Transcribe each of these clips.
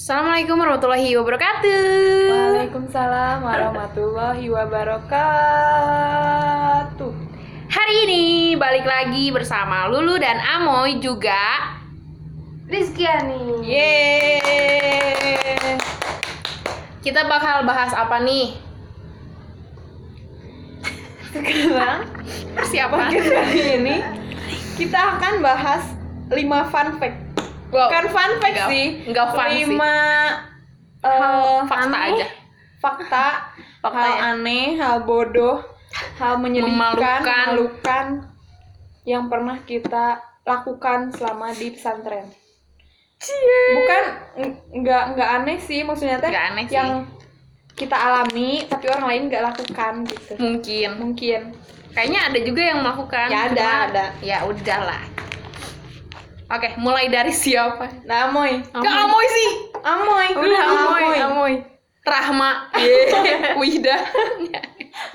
Assalamualaikum warahmatullahi wabarakatuh. Waalaikumsalam warahmatullahi wabarakatuh. Hari ini balik lagi bersama Lulu dan Amoy juga. Rizkyani. Yeay. Kita bakal bahas apa nih? Sekarang Persiapan. podcast kali ini kita akan bahas 5 fun fact. Wow. Bukan fun fact Nggak- sih. nggak fun sih. 5 eh, Fakta aneh, aja. Fakta, Fakta hal ya. aneh, hal bodoh, hal menyedihkan, Memalukan. memalukan yang pernah kita lakukan selama di pesantren. bukan ng- nggak nggak aneh sih maksudnya teh aneh sih. yang kita alami tapi orang lain nggak lakukan gitu Mungkin. mungkin Kayaknya ada juga yang melakukan. Ya, ada, ada. Ya udahlah. Oke, mulai dari siapa? nah amoy Ke Amoy sih. amoy Udah Amoy, amoy Amoy. Rahma. Wihda. Nggak,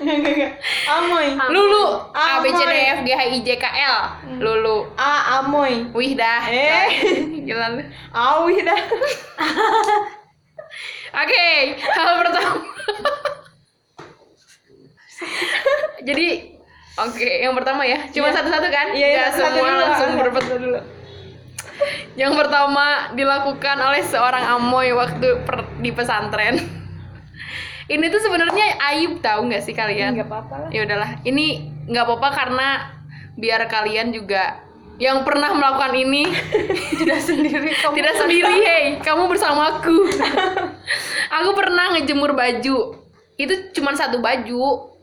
nggak, nggak. amoy Lulu. A B C D Amoy. E F G H I J K L. Lulu. a amoy Wihda. Eh. Gila lu. awi dah Oke, hal pertama. Jadi, oke, yang pertama ya. Cuma Iya. satu-satu kan? iya iya Nggak satu semua dulu, langsung berbet. dulu Yang pertama dilakukan oleh seorang amoy waktu per- di pesantren. Ini tuh sebenarnya aib tahu nggak sih kalian? nggak apa-apa Ya udahlah, ini nggak apa-apa karena biar kalian juga yang pernah melakukan ini tidak sendiri kamu tidak sendiri, hey, kamu bersamaku. aku pernah ngejemur baju. Itu cuma satu baju.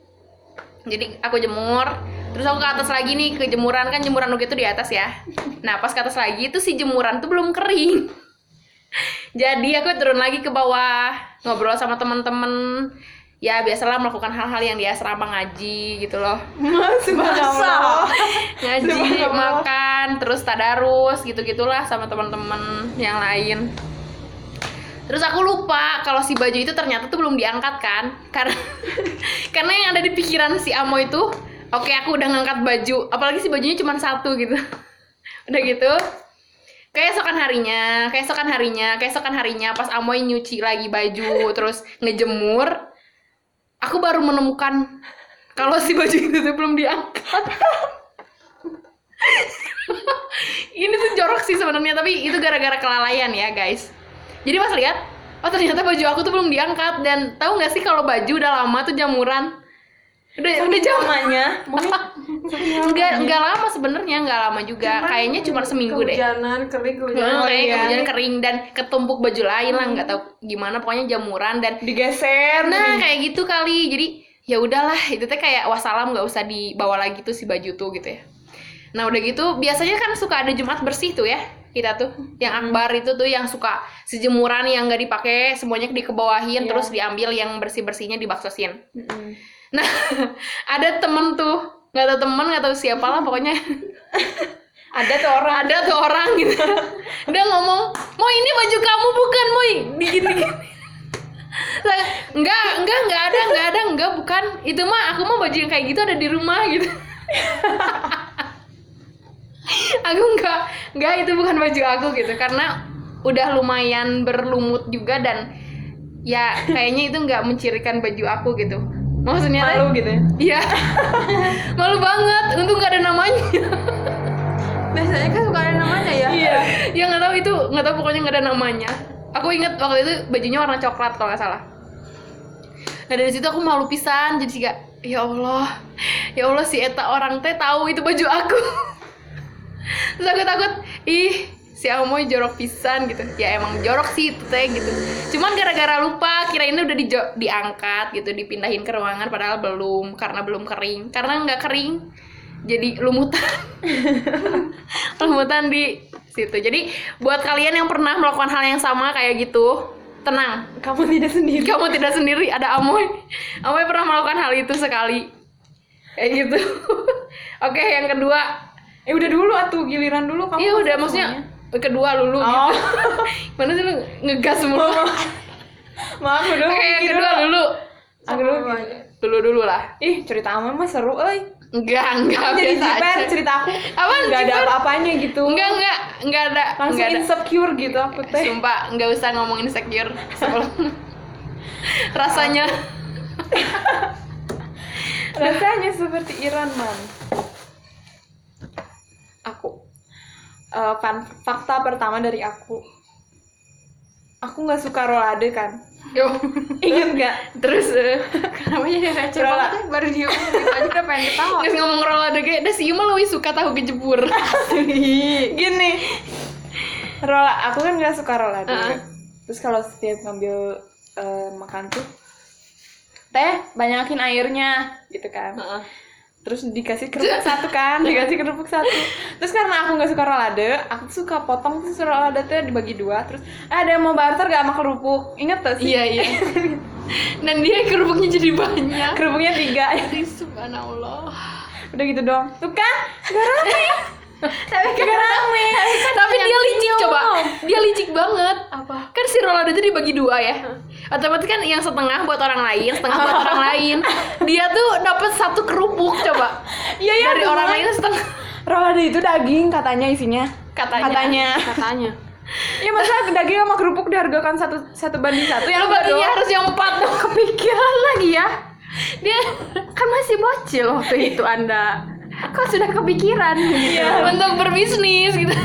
Jadi aku jemur, terus aku ke atas lagi nih ke jemuran kan jemuran uke itu di atas ya. Nah pas ke atas lagi itu si jemuran tuh belum kering. Jadi aku turun lagi ke bawah ngobrol sama teman-teman. Ya biasalah melakukan hal-hal yang di asrama ngaji gitu loh Subhanallah. ngaji makan terus tadarus gitu gitulah sama teman-teman yang lain terus aku lupa kalau si baju itu ternyata tuh belum diangkat kan karena karena yang ada di pikiran si Amo itu oke aku udah ngangkat baju. Apalagi si bajunya cuma satu gitu. Udah gitu. Keesokan harinya keesokan harinya keesokan harinya pas Amoy nyuci lagi baju terus ngejemur aku baru menemukan kalau si baju itu tuh belum diangkat. Ini tuh jorok sih sebenarnya tapi itu gara-gara kelalaian ya guys. Jadi pas lihat oh ternyata baju aku tuh belum diangkat. Dan tahu nggak sih kalau baju udah lama tuh jamuran udah udah jam namanya nggak nggak lama sebenarnya nggak lama juga. Kayaknya cuma seminggu deh. Kehujanan, kering, kehujanan. Hmm, kayak iya. kemudian kering dan ketumpuk baju lain lah nggak tahu gimana pokoknya jamuran dan digeser nah kayak gitu kali. Jadi ya udahlah itu teh kayak wassalam nggak usah dibawa lagi tuh si baju tuh gitu ya. Nah udah gitu biasanya kan suka ada jumat bersih tuh ya kita tuh. Yang akbar itu tuh yang suka sejemuran yang nggak dipakai semuanya dikebawahin Iya. terus diambil yang bersih bersihnya dibaksosin. Mm-mm. Nah ada temen tuh. Nggak tahu temen nggak tahu siapa lah pokoknya. Ada tuh orang. Ada tuh orang gitu. Dia ngomong mau ini baju kamu bukan moy dikit dikit enggak enggak enggak ada enggak ada enggak bukan. Itu mah aku mah baju yang kayak gitu ada di rumah gitu. Aku enggak enggak itu bukan baju aku gitu. Karena udah lumayan berlumut juga dan ya kayaknya itu enggak mencirikan baju aku gitu maksudnya teh- malu gitu ya Iya. Malu banget. Untung gak ada namanya. Biasanya kan suka ada namanya ya. Iya. Ya nggak tahu itu, nggak tahu pokoknya nggak ada namanya. Aku inget waktu itu bajunya warna coklat kalau nggak salah. Nah dari situ aku malu pisan jadi sih gak, ya Allah, ya Allah si Eta orang teh tahu itu baju aku. Terus aku takut, ih si Amoy jorok pisan gitu. Ya emang jorok sih itu teh gitu. Cuman gara-gara lupa kirainnya udah dijo- diangkat gitu, dipindahin ke ruangan padahal belum karena belum kering. Karena nggak kering jadi lumutan. lumutan di situ. Jadi buat kalian yang pernah melakukan hal yang sama kayak gitu, tenang. kamu tidak sendiri Kamu tidak sendiri, ada Amoy. Amoy pernah melakukan hal itu sekali. Kayak gitu. Oke, yang kedua. eh udah dulu atuh giliran dulu kamu Iya udah maksudnya semuanya. Kedua lulu oh gitu. Mana sih lu ngegas mulu. maaf udah Oke, yang mikir kedua dulu. dulu. Aku dulu gitu. Dulu dulu lah. ih cerita aman mah seru euy Enggak, enggak Aku jadi jiper cerita aku Apaan nggak ada apa-apanya gitu Enggak, enggak, enggak ada. langsung enggak ada. insecure gitu aku teh Sumpah, nggak usah ngomongin insecure sebelum rasanya rasanya seperti Iran man aku Eh, fan- fakta pertama dari aku. Aku nggak suka rolade kan? Yo. Ingat nggak? Terus eh, Kenapa jadi receh banget ya? Baru dia gitu aja udah pengen ketawa. nggak ngomong rolade kayak dah sih mah lebih suka tahu kejebur. Gini. Rola aku kan nggak suka rolade Heeh. terus kalau setiap ngambil eh, makan tuh teh banyakin airnya gitu kan. Heeh. Terus dikasih kerupuk satu kan dikasih kerupuk satu. Terus karena aku nggak suka rolade aku suka potong tuh rolade tuh dibagi dua. Terus "Ah, ada yang mau barter gak sama kerupuk? Inget tuh sih? Iya iya. Dan dia kerupuknya jadi banyak. Kerupuknya tiga. Subhanallah. Udah gitu dong tuh kan gak rame tapi gak rame. Tapi dia licik coba. dia licik banget. Apa? Kan si rolade itu dibagi dua ya. Otomatis kan yang setengah buat orang lain setengah buat orang lain. Dia tuh dapat satu kerupuk coba. Iya iya dari orang lain setengah. Rolade itu daging katanya isinya. Katanya. Katanya. Katanya. ya masa daging sama kerupuk dihargakan satu satu banding satu lu yang baginya dong. harus yang empat dong. Kepikiran lagi ya. dia Kan masih bocil waktu itu Anda. Kok sudah kepikiran? Gitu. Iya. untuk berbisnis gitu.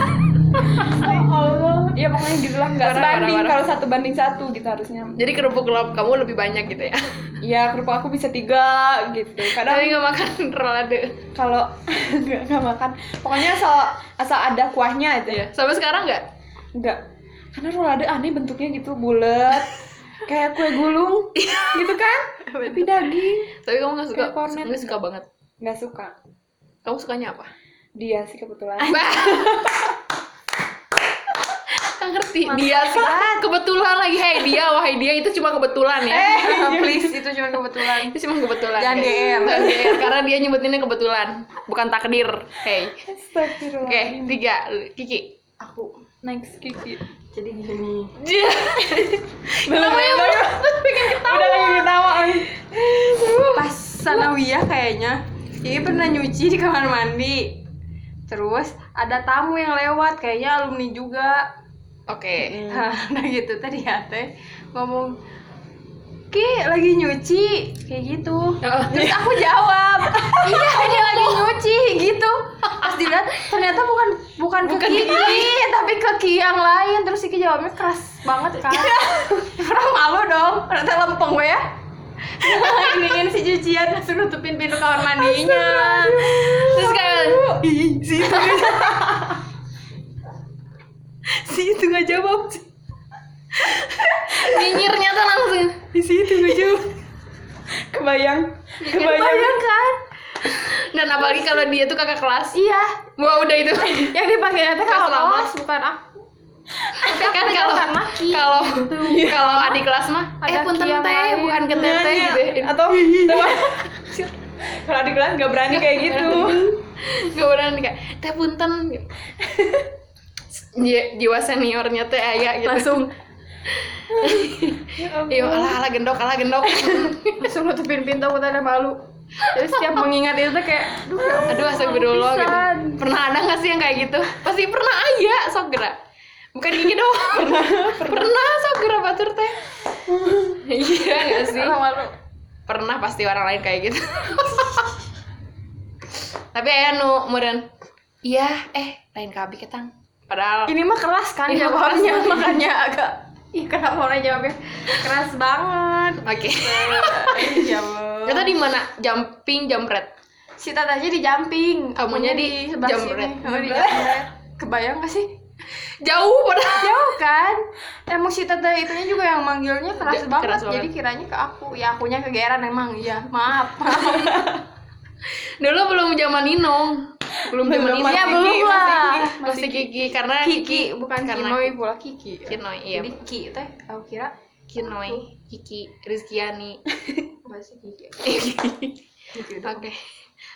Oh Allah. Ya pokoknya gitulah. Nggak sebanding kalau satu banding satu gitu harusnya. Jadi kerupuk lo kamu lebih banyak gitu ya? Ya kerupuk aku bisa tiga gitu. Kadang tapi nggak makan rolade kalau nggak nggak makan. Pokoknya asal asal ada kuahnya aja ya sampai sekarang nggak? Nggak. Karena rolade aneh bentuknya gitu bulat. Kayak kue gulung gitu kan? Tapi daging. Tapi kamu nggak suka? Nggak suka banget. Nggak suka kamu sukanya apa? Dia sih kebetulan. Nggak ngerti. Dia sih kebetulan. lagi. Hey dia. Wahai dia itu cuma kebetulan ya. Please. Itu cuma kebetulan. itu cuma kebetulan. Jangan. Jangan GR, karena dia nyebutinnya kebetulan bukan takdir. Hey. Oke tiga. Kiki. Aku. Next Kiki. Jadi gini. kenapa ya pengen ketawa. Udah lagi ketawa Pas sanawiyah kayaknya. Ini pernah nyuci di kamar mandi. Terus ada tamu yang lewat kayaknya alumni juga. oke Nah gitu tadi ya teh ngomong Ki lagi nyuci kayak gitu. Oh. Terus aku jawab, iya dia lagi nyuci gitu. Pas dilihat ternyata bukan bukan ke Bukan Kiki, Kiki. tapi ke Ki yang lain. Terus Kiki jawabnya keras banget kan. Orang malu dong, ternyata lempeng gue ya. Iniin si cucian langsung nutupin pintu kamar mandinya. terus kayak ih si itu. Si itu nggak jawab. Nyinyirnya tuh langsung. "Ih, si itu nggak jawab. Kebayang kebayang. Bayang kan? dan apalagi kalau dia tuh kakak kelas. Iya, wah udah itu. Yang dipanggilnya teh lama. kelas bukan aku. Kan kalau kan maki. kalau kalau adik kelas mah eh punten teh bukan ke teh Nanya. gitu atau kalau di kelas nggak berani kayak gitu. Gak berani kayak teh punten. Gitu. Ji- jiwa seniornya teh ayah gitu. Langsung. Iya alah alah gendok alah gendok. Langsung nutupin pintu aku tadi malu. Jadi setiap mengingat itu kayak, aduh ya aduh astagfirullah gitu. pernah ada gak sih yang kayak gitu? Pasti pernah aja sok gerak bukan gini doang pernah pernah sok gerak batur teh iya gak sih Malu malu. pernah pasti orang lain kayak gitu tapi ayah nu kemudian iya eh lain kabi ketang padahal Ini mah keras kan Iya, jawabnya, keras. makanya agak Ih, kenapa orang jawabnya keras banget? oke ya Allah. itu di mana jumping jambret Si tatanya di jumping, Kamunya akunya di sebelah jambret. sini. Oh, di jambret. Kebayang gak sih? Jauh padahal Jauh kan? Emang si tata itunya juga yang manggilnya keras banget. keras banget. Jadi kiranya ke aku. Ya akunya kegeran emang. Iya, maaf. dulu belum zaman Ninong belum zaman Ninong Ya Kiki, belum masih lah. masih, Kiki karena Kiki, bukan karena Kinoy pula Kiki. Kinoy iya Jadi Ki teh, aku kira Kinoy Kiki Rizkiani masih Kiki. Gitu, oke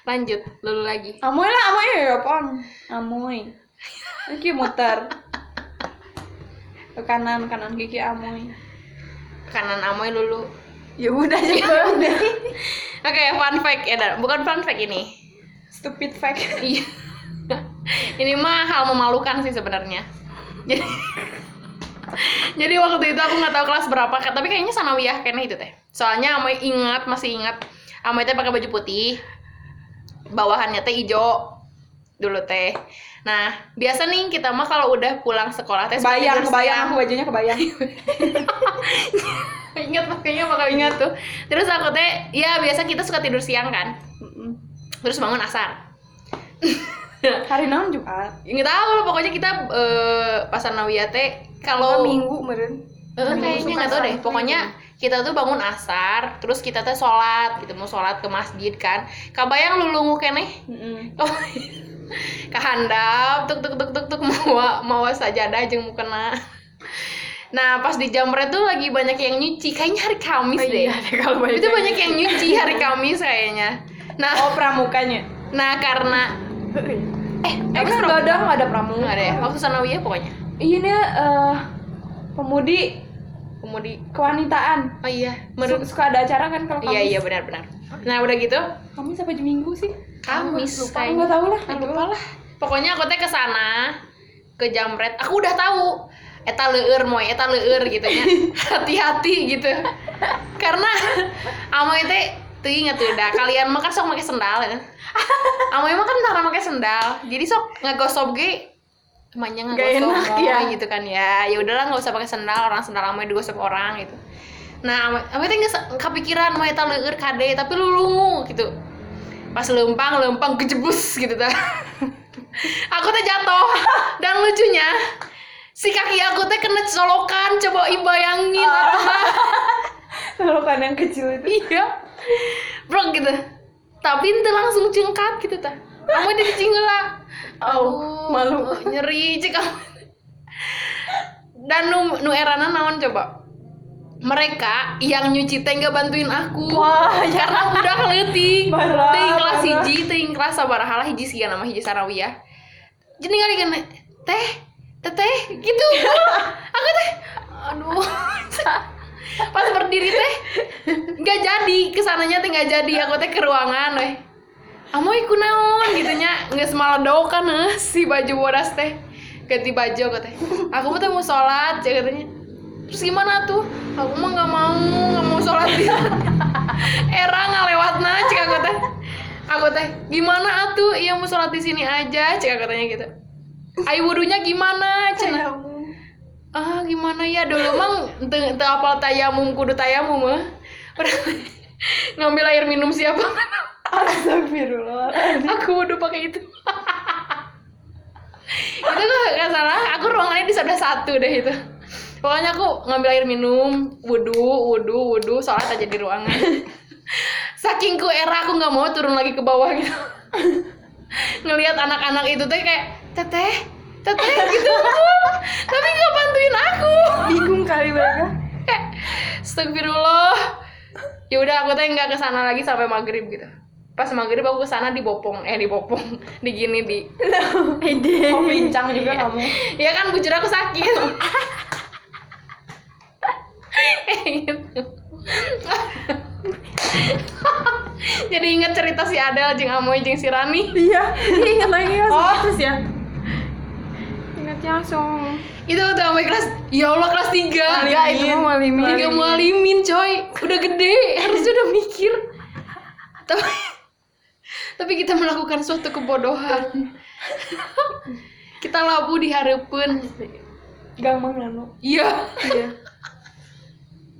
lanjut lulu lagi amoy lah amoy ya pon amoy Kiki muter ke kanan kanan Kiki amoy kanan amoy lulu Ya udah aja udah. Oke, fun fact ya, bukan fun fact ini. stupid fact Iya. Ini mah hal memalukan sih sebenarnya. Jadi Jadi waktu itu aku nggak tahu kelas berapa, tapi kayaknya sanawiyah kayaknya itu teh. Soalnya Amoy ingat, masih ingat Amoy teh pakai baju putih. Bawahannya teh hijau dulu teh. Nah, biasa nih kita mah kalau udah pulang sekolah teh kebayang aku bajunya kebayang. Ingat makanya bakal ingat tuh. Terus aku teh, ya biasa kita suka tidur siang kan. Terus bangun asar. hari naon Jumat? Nggak tahu loh pokoknya kita eh, pas sanawiyah teh kalau minggu meren Eh, Minggu kayaknya nggak tahu deh. pokoknya kita tuh bangun asar terus kita teh sholat gitu mau sholat ke masjid kan. Kabayang lulungu keneh? Oh, kehandap tuk tuk tuk tuk tuk mawa mawa sajadah jeung mukena nah pas di jamret tuh lagi banyak yang nyuci. Kayaknya hari Kamis Oh deh iya deh. kalau banyak itu banyak yang nyuci. hari Kamis kayaknya. Nah oh pramukanya? nah karena eh emang nggak ada nggak ada pramuka nggak ada ya? Waktu sanawiyah pokoknya? Ini eh pemudi. Kemudian kewanitaan. Oh iya menurut suka ada acara kan kalau iya Kamis? iya benar-benar nah udah gitu? Kamis apa minggu sih? Kamis lupa. nggak tahu lah Ah, lupa. lah. Pokoknya aku teh ke sana ke jamret. Aku udah tahu. Eta leur moy. Eta leur gitu nya hati-hati gitu. Karena amoy teh tuh inget tuh dah. Kalian mah kan sok pakai sendal ya amoy mah kan tara pakai sendal. Jadi sok ngegosok ge emangnya Gak enak, ya. gitu kan ya. Ya udahlah nggak usah pakai sendal. Orang sendal amoy digosok orang gitu nah teh nggak kepikiran mau eta leur kade tapi lulungu gitu. Pas lempang lempang kejebus gitu ta aku teh jatuh. Dan lucunya si kaki aku teh kena colokan coba ibayangin kalau kan yang kecil itu. Iya. Bro gitu. Tapi ente langsung cengkat gitu ta kamu di cinggela Oh, malu. nyeri cek kamu dan nu nu erana naon coba mereka yang nyuci teh nggak bantuin aku. Wah, ya. karena udah Parah, ting kelas hiji ting kelas sabaraha lah hiji sih nama hiji sarawiyah jadi kali kan teh teteh gitu. Aku teh aduh. Pas berdiri teh nggak jadi. Ke sananya teh nggak jadi. Aku teh ke ruangan weh. Amoy kunaon? Gitunya. Nggak semaledok kan eh, si baju bodas teh. Ganti baju aku teh. Aku teh mau sholat ya katanya terus gimana tuh? Aku mah nggak mau nggak mau sholat. Di era ngalewatna cek aku teh. Aku teh gimana atuh iya mau sholat di sini aja cek aku tanya gitu. Ayo wudunya gimana? Cina ah gimana ya? Dulu mang ente ente apal tayamum kudu tayamum mah ngambil air minum siapa? Astagfirullah aku wudhu pakai itu. Itu tuh gak salah. Aku ruangannya di sebelah satu deh itu pokoknya aku ngambil air minum wudhu wudhu wudhu sholat aja di ruangan. Saking ku era aku nggak mau turun lagi ke bawah gitu. Ngelihat anak-anak itu tuh kayak teteh teteh gitu. Tapi nggak bantuin aku. Bingung kali mereka. Kayak astagfirullah. Ya udah aku teh nggak ke sana lagi sampai maghrib gitu. Pas maghrib aku ke sana dibopong eh dibopong digini di ide mau bincang juga Iya. kamu. Ya kan bujur aku sakit gitu. jadi inget cerita si Adel jeung Amoy jeung si Rani iya ingat lagi ya Oh. terus ya. Ingatnya langsung. Itu tuh Amoy kelas ya Allah kelas 3 enggak itu mah walimin tiga mualimin coy. Udah gede harusnya udah mikir. Tapi tapi kita melakukan suatu kebodohan. Kita labu di hareupeun gampang lalu iya. Iya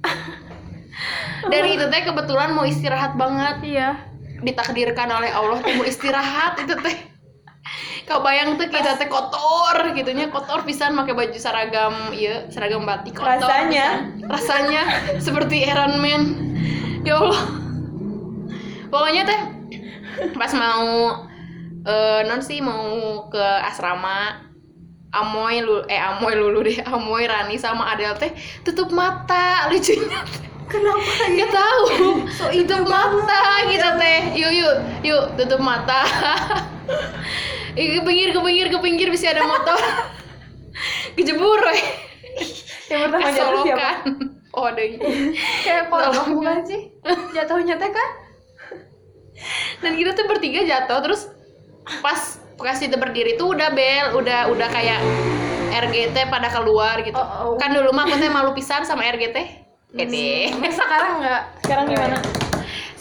dari itu teh kebetulan mau istirahat banget. Iya. Ditakdirkan oleh Allah teh mau istirahat itu teh. Kau bayang tuh kita teh kotor gitunya kotor pisan pakai baju seragam iya seragam batik kotor Rasanya. pisan. rasanya seperti Iron Man. Ya Allah. Pokoknya teh pas mau eh non sih mau ke asrama Amoy lu eh Amoy lulu deh Amoy Rani sama Adel teh tutup mata lucunya kenapa nggak tahu. Tutup mata gitu teh. Yuk yuk yuk tutup mata. Ke pinggir ke pinggir ke pinggir bisa ada motor. Kejebur weh yang pertama jatuh siapa? Oh ada kayak potong bukan sih. Jatuhnya teh kan? Dan kita tuh bertiga jatuh terus pas pas itu berdiri tuh udah bel. Udah udah kayak RGT pada keluar gitu. Oh, oh. kan dulu mah aku teh malu pisan sama RGT Gede. Eh, sekarang nggak? Sekarang gimana?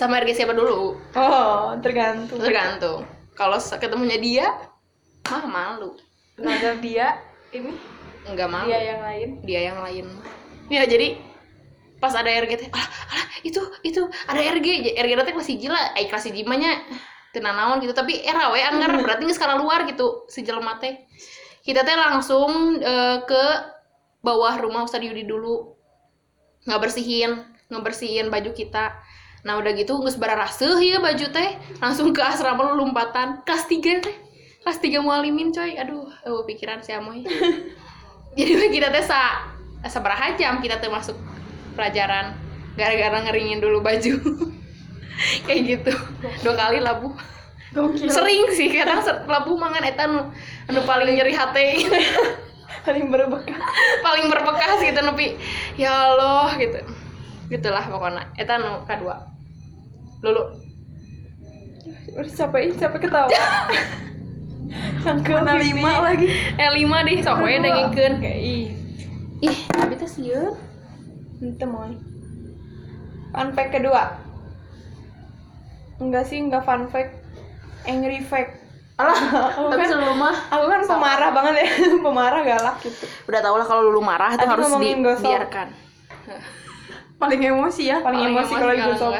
sama RG siapa dulu? Oh, tergantung. tergantung. Kalau ketemunya dia mah malu. Nazar dia ini? Nggak malu. Dia yang lain. Dia yang lain. Ya jadi pas ada RG teh alah, alah itu itu ada RG RG teh kelas hiji lah eh kelas hiji mah nya teu nanaon gitu. Tapi era we anggar berarti geus skala luar gitu si jelema teh. Kita teh langsung eh, ke bawah rumah Ustadz Yudi dulu. Nggak bersihin ngebersihin baju kita. Nah udah gitu nggak bararaseuh ya baju teh langsung ke asrama lompatan. Kelas 3 teh kelas 3 mualimin coy. Aduh oh, pikiran si Amoy. Jadi kita teh sa sabaraha jam kita teh masuk pelajaran gara-gara ngeringin dulu baju kayak gitu. Dua kali labu. Sering sih kadang labu mangan eta nu anu paling nyeri hati. Paling berbekas. paling berbekas gitu nepi. Ya Allah gitu. Gitulah pokoknya. Eta nu kedua. Lulu. Udah capek, capek ketawa. Yang ke lima lagi. Eh lima deh sok we dengengkeun Kayak ih, ih abi teh sieun itu moy. Fun kedua. Enggak sih, enggak fun fact. Angry fact. alah Aku tapi kan, selalu mah aku kan pemarah banget ya, pemarah galak gitu. udah tau lah kalau lulu marah itu Tadi harus dibiarkan paling emosi ya Paling emosi kalau digosok.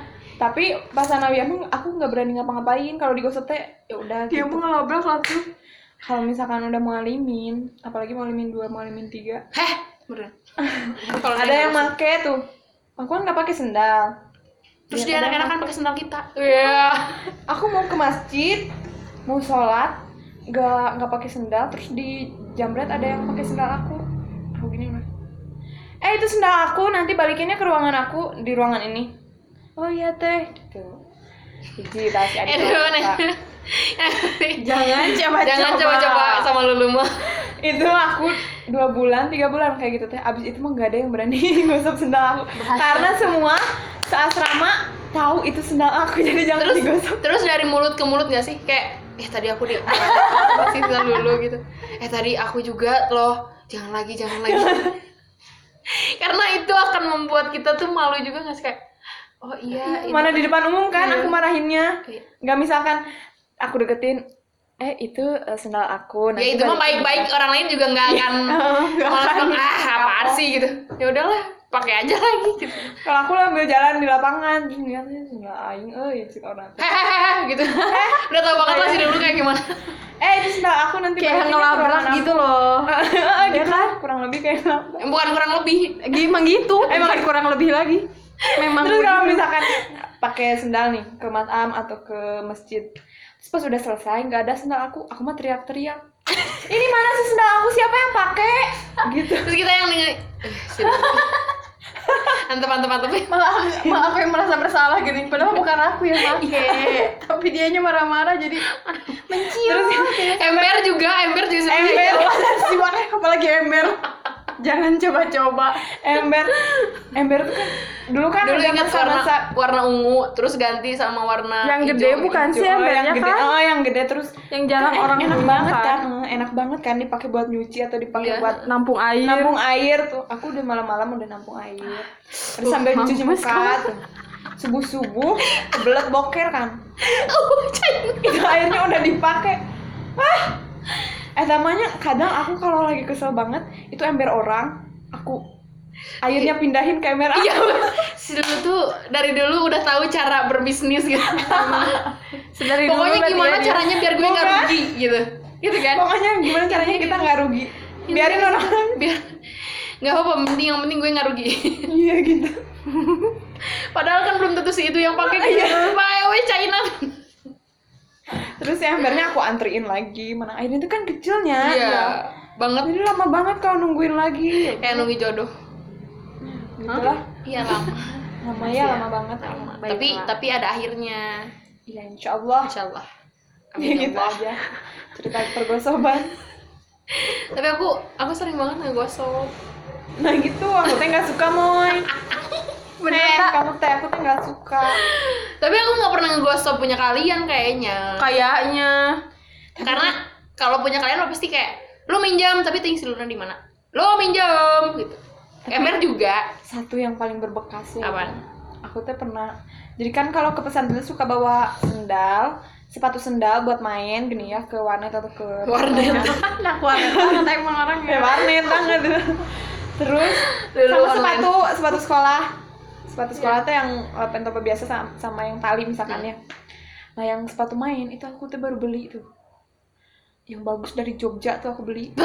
Tapi pas Anawi emang aku nggak berani ngapa-ngapain kalau digosok teh ya udah dia gitu. mau ngelabrak langsung Kalau misalkan udah mualimin, apalagi mualimin dua, mualimin tiga, heh bener kalau ada yang make tuh. Aku kan nggak pakai sendal. Terus Ya, dia kadang enak-enakan pakai sendal kita. Iya. Aku mau ke masjid mau sholat nggak nggak pakai sendal terus di jambret ada yang pakai sendal aku. Aku gini mas? Eh itu sendal aku nanti balikinnya ke ruangan aku di ruangan ini. Oh iya teh. Gitu. Kelas, nah. Kak. jangan coba-coba. Jangan coba-coba sama lulu mah. Itu aku dua bulan tiga bulan kayak gitu teh. Abis itu mah nggak ada yang berani gosok sendal aku. Karena semua seasrama tahu itu sendal aku jadi jangan terus digosok. terus dari mulut ke mulut gak sih? Kayak eh tadi aku di apa sih sendal dulu gitu. Eh tadi aku juga loh jangan lagi jangan lagi. Karena itu akan membuat kita tuh malu juga nggak sih? Kayak oh iya mana di depan umum kan Iya. aku marahinnya. Nggak misalkan aku deketin eh itu eh, sendal aku. Ya itu mah baik-baik. orang lain juga nggak akan malah bilang, ah apaan sih? gitu. Ya udahlah pakai aja lagi gitu. Kalau aku lah ambil jalan di lapangan. Terus ngeliatnya sendal aing eh itu orang. Hehehe gitu. Udah tau banget lah sih dulu kayak gimana. Eh itu sendal aku nanti kayak ngelabrak gitu loh. Gitu kan kurang lebih kayak bukan kurang lebih. Emang gitu. Emang kurang lebih lagi. Memang terus kalau misalkan pakai sendal nih ke matam atau ke masjid terus pas udah selesai nggak ada sendal aku. Aku mah teriak-teriak. Ini mana sih sendal aku? Siapa yang pakai? Gitu. Terus kita yang dengerin eh, sih antep antep antep malah malah aku yang merasa bersalah gini padahal bukan aku yang pakai. Tapi dianya marah-marah jadi mencium. Ember juga ember juga sebenarnya. ember. Si apalagi ember jangan coba-coba ember ember tuh kan dulu kan dulu udah ingat warna masa-masa warna ungu terus ganti sama warna Yang hijau gede bukan sih Oh, yang embernya gede, kan oh yang gede terus yang jarang Eh, orang enak banget kan, Eh, enak banget kan dipakai buat nyuci atau dipakai Iya. buat nampung air nampung air tuh. Aku udah malam-malam udah nampung air. Terus Tuh, sambil cuci muka tuh. Subuh-subuh kebelet boker kan. oh. Itu airnya udah dipakai. Wah. Eh namanya kadang aku kalau lagi kesel banget itu ember orang, aku airnya pindahin ke ember aku. iya si dulu tuh dari dulu udah tahu cara berbisnis gitu dulu pokoknya gimana ya dia. caranya biar gue nggak rugi gitu gitu kan Pokoknya gimana caranya kita nggak rugi. Biarin orang. biar nggak apa-apa penting yang penting gue nggak rugi Iya gitu. padahal kan belum tentu si itu yang pakai gitu pakai we China Terus ya embernya aku antriin lagi. Mana airnya itu kan kecilnya. iya Ya. banget Jadi lama banget kalau nungguin lagi. kayak nunggu jodoh Gitu lah. iya lama Lama ya, lama banget. lama tapi tapi ada akhirnya Ya insya Allah. insya Allah Ya Amin ya gitu Allah. aja. Cerita pergosoban. tapi aku aku sering banget ngegosok Nah gitu, aku teh nggak suka moy. Bener kamu teh aku tuh nggak suka. Tapi aku nggak pernah ngegosok punya kalian kayaknya. Kayaknya. Karena kalau punya kalian lo pasti kayak lo minjam tapi tinggi silurnya di mana? Lo minjam gitu. Ember juga. Satu yang paling berbekas ya. Apaan? Aku tuh pernah. Jadi kan kalau ke pesantren suka bawa sendal, sepatu sendal buat main gini ya ke warnet atau ke Warnet. Nah, banget emang ya orangnya. warnet banget terus Dulu sama online. sepatu sepatu sekolah sepatu sekolah tuh yang uh, pentope biasa sama, sama yang tali misalkan ya. Nah yang sepatu main itu aku tuh baru beli tuh. Yang bagus dari Jogja tuh aku beli.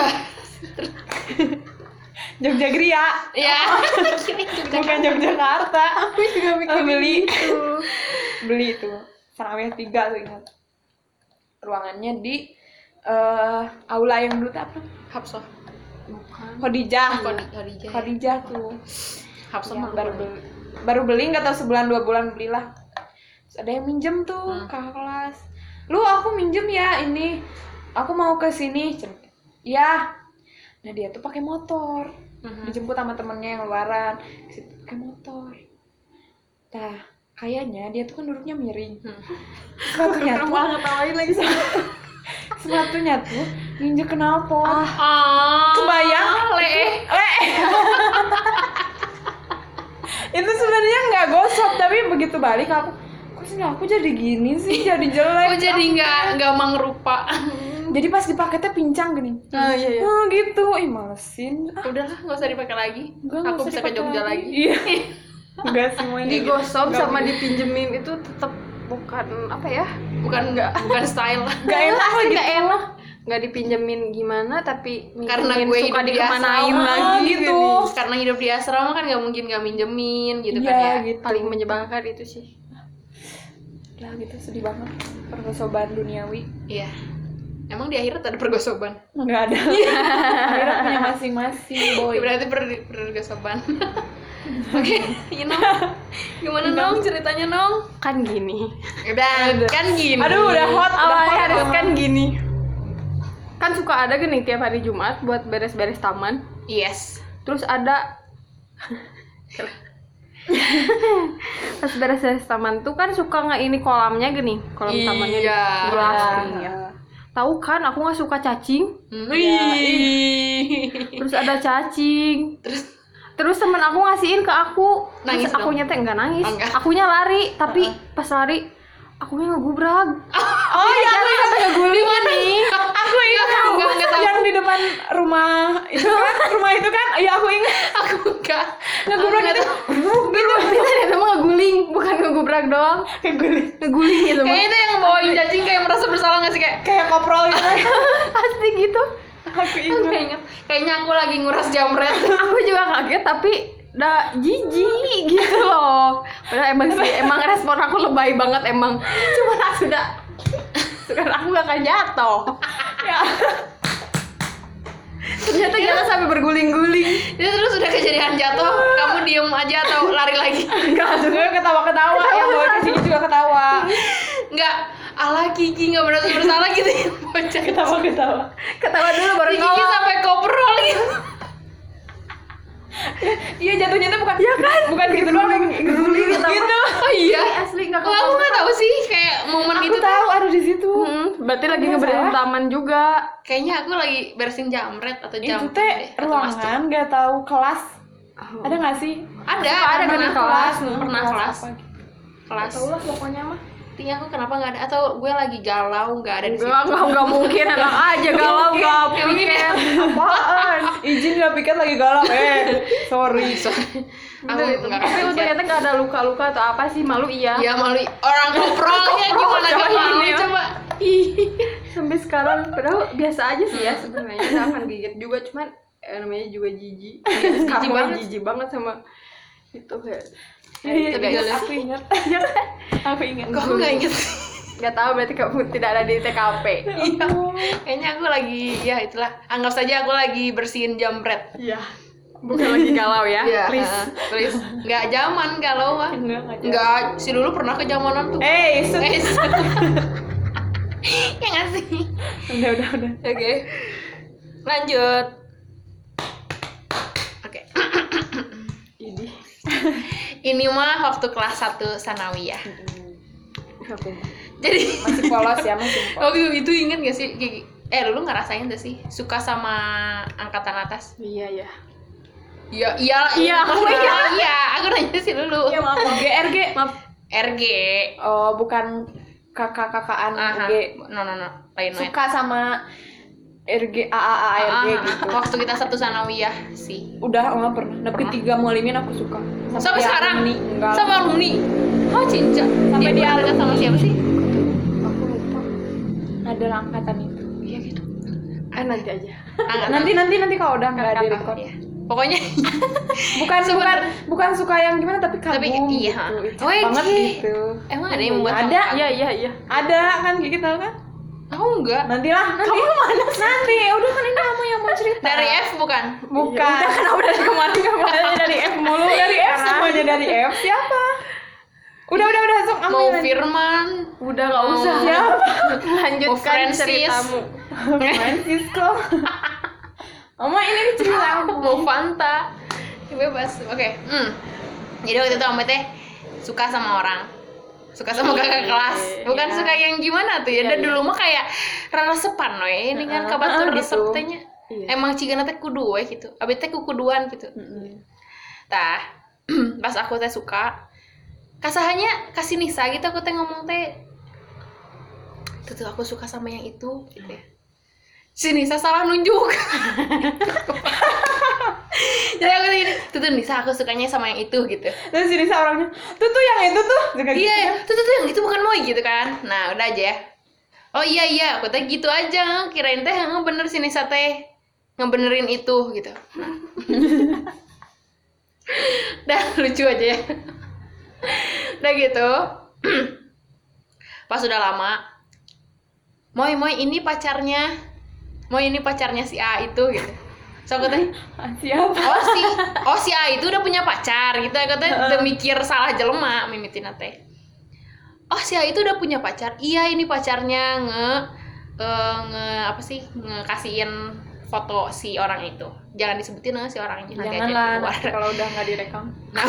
Jogja Gria. Ya. bukan Yogyakarta. Aku juga Aku beli. beli itu Sarawet tiga tuh ingat. Ruangannya di eh aula yang dulu tuh apa? Hapsoh. Bukan. Khadijah. Khadi- Khadijah. ya. Khadijah tuh. Hapsoh Ya, baru beli baru beli nggak tahu sebulan dua bulan belilah Terus ada yang minjem tuh Hmm. kakak kelas lu aku minjem ya ini aku mau ke sini ya nah dia tuh pakai motor Mhm. dijemput sama temennya yang luaran ke pakai motor nah kayaknya dia tuh kan duduknya miring Hmm. sepatunya tuh ngetawain lagi sepatunya tuh nginjek knalpot Ah. Kebayang? Le. Eh. itu sebenarnya nggak gosok tapi begitu balik aku kok sih aku jadi gini sih jadi jelek Kok jadi nggak nggak mangrupa? jadi pas dipakai teh pincang gini Oh iya iya. oh gitu ih malesin Ah, Udahlah, nggak usah dipakai lagi. nggak Aku usah bisa ke Jogja lagi. iya enggak sih ini Digosok sama dipinjemin itu tetap bukan apa ya? Bukan nggak, bukan style. nggak enak lagi nggak enak. Nggak dipinjemin gimana tapi Karena gue suka hidup di asrama, lagi gitu. gitu. Karena hidup di asrama kan nggak mungkin nggak minjemin gitu kan Iya, ya. gitu Paling menyebalkan itu sih. lah gitu sedih banget pergosoban duniawi Iya. Emang di akhirat ada pergosoban? nggak ada akhirnya punya masing-masing boy Ya, berarti per pergosoban. Oke, you know. Gimana nong ceritanya nong? Kan gini. Udah, kan gini. aduh udah hot udah Awalnya hot harus kan gini. Kan suka ada gini tiap hari Jumat buat beres-beres taman. Yes. Terus ada Pas beres-beres taman tuh kan suka nggak ini kolamnya gini, kolam tamannya Iya. gelas Iya. ya. Tahu kan aku nggak suka cacing, Wih. terus ada cacing. Terus Terus temen aku ngasihin ke aku, Nangis terus aku dong? nyata enggak nangis, Oh, enggak. akunya lari, tapi pas lari akunya ngegubrak. oh iya aku ingat Sampai ngeguling nih. aku ingat Enggak, enggak, enggak tahu. yang di depan rumah itu kan rumah itu kan iya aku ingat aku enggak. ngegubrak Aku gitu enggak Gitu, itu mah ngeguling, bukan ngegubrak doang. ngeguling Ngeguling gitu. Kayaknya itu yang bawain cacing kayak merasa bersalah gak sih kayak kayak koprol gitu Pasti gitu. aku Aku ingat nggak inget. Kayaknya aku lagi nguras jamret. aku juga kaget tapi udah jijik gitu loh. Padahal emang sih emang respon aku lebay banget emang. Cuma aku sudah sekarang aku akan jatuh. Ya. Ternyata jatuh sampai berguling-guling. Itu terus udah kejadian jatuh, kamu diem aja atau lari lagi? enggak juga ketawa-ketawa. Yang bawa ke sini juga ketawa. Enggak. Ala Kiki nggak merasa bersalah gitu. Ya bocah. ketawa-ketawa ketawa dulu baru Kiki sampai koprol gitu. Iya jatuhnya tuh bukan ya kan bukan gitu doang guling ketawa gitu Oh iya. asli gak Oh, aku nggak tahu sih kayak momen aku itu tuh. tahu ada di situ hmm, berarti lagi Masa? ngebersihin taman juga Kayaknya aku lagi bersihin jamret atau jam. itu teh ruangan nggak tahu kelas ada nggak sih Ada, Suka ada pernah gini kelas, pernah kelas. apa gitu. Kelas. tahu lah pokoknya mah Tia aku kenapa nggak ada atau gue lagi galau nggak ada di situ. enggak enggak mungkin enak aja galau enggak mungkin ya. apaan izin nggak pikir lagi galau eh sorry Aku Bener itu. nggak tapi kepikiran. ternyata nggak ada luka-luka atau apa sih malu iya Ya malu orang koprolnya gimana Coba malu ini ya. coba. sampai sekarang padahal biasa aja sih ya sebenarnya nggak akan gigit juga cuman eh, namanya juga jijik jijik banget jijik banget sama itu kayak Iya, Itu iya, guys. aku ingat aku ingat Kok aku nggak inget? nggak tahu berarti kamu tidak ada di TKP Iya. Kayaknya aku lagi ya itulah. Anggap saja aku lagi bersihin jamret. iya bukan lagi galau ya Iya, please uh, please. Nggak zaman galau ah. enggak enggak Nggak, si dulu pernah ke zamanan tuh. eh set. Eh, ya nggak sih? udah udah udah Oke. Lanjut. Oke. ini ini mah waktu kelas 1 sanawiyah. Aku jadi masih polos ya masih polos. Waktu itu inget gak sih? Kayak gi- eh lu ngerasain gak sih? Suka sama angkatan atas? Iya ya. iya. Iya Iya, aku iya. iya. iya aku nanya sih dulu. Iya maaf. maaf. GRG Maaf. RG oh bukan kakak-kakaan. RG no no no. Lain lain. Suka sama RG AAA RG gitu. Waktu kita satu sanawiyah sih. Udah enggak pernah. Tapi tiga mualimin aku suka sampai sekarang alumni. enggak sama alumni oh cinca Sampai dia dekat sama siapa sih aku lupa ada angkatan itu iya gitu Eh nanti aja. Angkatan- nanti nanti nanti kalau udah nggak Angkatan, record iya. pokoknya bukan bukan bukan suka yang gimana tapi kagum Tapi, iya. gitu Oh, iya, banget gitu. emang ada yang membuat Ada. Iya iya iya. ada kan tahu kan aku enggak. Nantilah. Nanti. Kamu mana nanti. Udah kan ini kamu yang mau cerita. Dari F bukan? Bukan. Udah kan udah dari kemarin kemarin. Dari F mulu. Dari F semuanya dari F. Siapa? Udah udah udah. Sok kamu mau yang- Firman. Udah nggak Mau- usah. siapa? Mau Lanjutkan Francis. ceritamu. Francisco. Oma ini cerita aku. Mau Fanta. Bebas. Oke hmm. jadi waktu itu Om teh suka sama orang suka sama kakak kelas. bukan Iya. suka yang gimana tuh ya. Iya, dan iya. dulu mah kayak resepan we ini kan kabatur heeh, resep gitu. tehnya Iya. emang cigana teh kudu we gitu. Abi teh kukuduan gitu. Tah pas aku teh suka kasahannya kasih Nisa gitu aku teh ngomong teh. Tuh, tuh aku suka sama yang itu gitu ya si Nisa salah nunjuk. Jadi aku tuh gini tuh tuh Nisa aku sukanya sama yang itu gitu. Terus ini orangnya tuh tuh yang itu tuh. Juga gitu iya kan. tuh tuh tuh yang itu bukan Moy gitu kan. Nah udah aja ya. Oh iya iya aku teh gitu aja. Kirain teh yang bener si Nisa teh ngebenerin itu gitu. Nah. dah lucu aja ya. Udah gitu. Pas udah lama Moy Moy ini pacarnya Moy ini pacarnya si A itu gitu. So aku teh Ah, siapa? Oh si oh si A itu udah punya pacar gitu. Katanya udah mikir salah jelema mimitina teh. Oh si A itu udah punya pacar? Iya ini pacarnya. Nge eh, nge apa sih? Ngekasihin foto si orang itu. Jangan disebutin eh, si orangnya. Nanti aja janganlah keluar. kalau udah nggak direkam. Nah,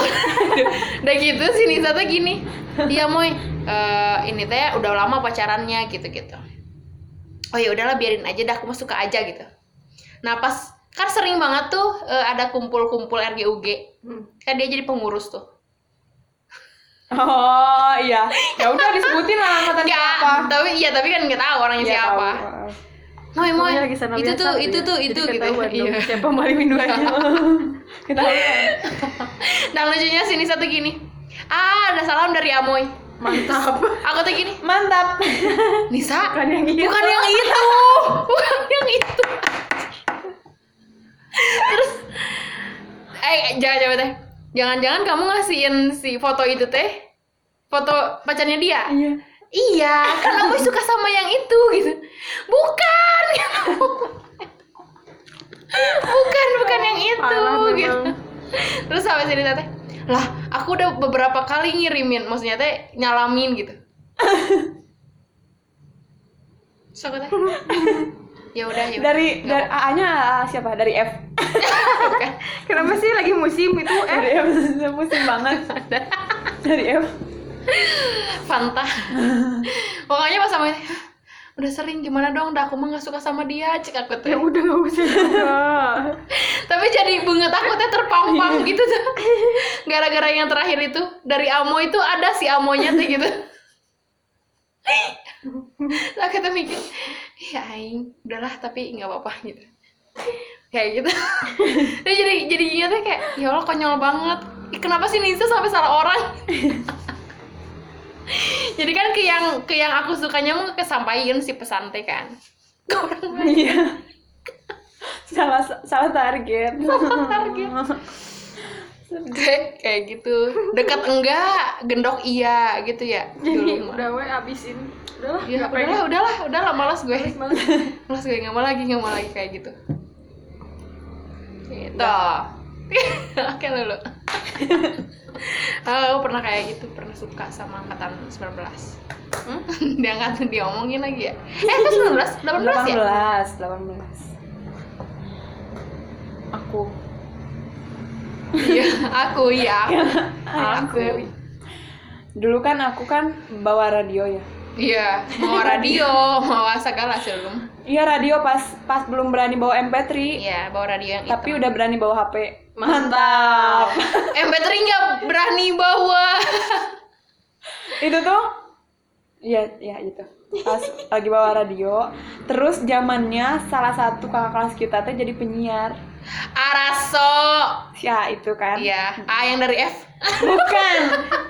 udah gitu si Nisa tuh gini. Iya moy. Eh, ini teh udah lama pacarannya gitu gitu oh ya udahlah biarin aja dah aku mah suka aja gitu nah pas kan sering banget tuh eh, ada kumpul-kumpul RGUG Hmm. kan dia jadi pengurus tuh oh iya ya udah disebutin lah angkatan Nggak, siapa tapi iya tapi kan nggak tahu orangnya Iya, siapa tahu. moy moy Pokoknya lagi sana itu biasa tuh itu ya. tuh itu gitu iya. Siapa maling minuannya? kita nah lucunya si Nisa tuh gini ah ada salam dari Amoy Mantap. aku tuh gini mantap. Nisa? Bukan yang itu. bukan yang itu. Bukan yang itu. Terus eh jangan jangan teh jangan-jangan kamu ngasihin si foto itu teh? Foto pacarnya dia? Iya. Iya karena aku suka sama yang itu gitu. Bukan. Bukan bukan yang itu Parah gitu. terus sampai sini teh lah aku udah beberapa kali ngirimin maksudnya teh nyalamin gitu. So teh ya udah ya dari Nggak dari A nya siapa? Dari F. Bukan. Kenapa sih lagi musim itu eh? dari F. Musim banget. Dari F. Fanta. Pokoknya pas sama ini "Hah, udah sering gimana dong? Dah aku mah nggak suka sama dia cek aku tuh. Ya udah nggak usah juga. tapi jadi bunga takutnya terpampang gitu tuh. Gara-gara yang terakhir itu dari Amo itu ada si Amonya tuh gitu. Lah kita mikir ya aing udahlah tapi nggak apa-apa gitu. Kayak gitu. Jadi jadi ingatnya kayak ya Allah konyol banget. Kenapa sih Nisa sampai salah orang jadi kan ke yang ke yang aku sukanya mau kesampaikan si pesan teh kan Ke orang lain. iya salah salah target target. kayak kayak gitu dekat enggak gendok iya gitu ya Jadi dulu udah we abisin. Udahlah. ya pengen. udahlah udahlah udahlah malas gue Males. malas gue nggak mau lagi nggak mau lagi kayak gitu gitu oke dulu aku pernah kayak gitu pernah suka sama angkatan 19 hmm? dia angkatan dia omongin lagi ya? Eh itu 19 18 ya? 18 18 aku. Iya aku iya. Aku. Dulu kan aku kan bawa radio ya. iya mau radio mau segala sebelum Iya radio pas pas belum berani bawa MP3, iya bawa radio yang tapi hitam. udah berani bawa HP. Mantap. MP3 nggak berani bawa Itu tuh Iya, iya itu. Pas lagi bawa radio, terus zamannya salah satu kakak kelas kita teh jadi penyiar. Araso Ya, itu kan. iya A yang dari F Bukan.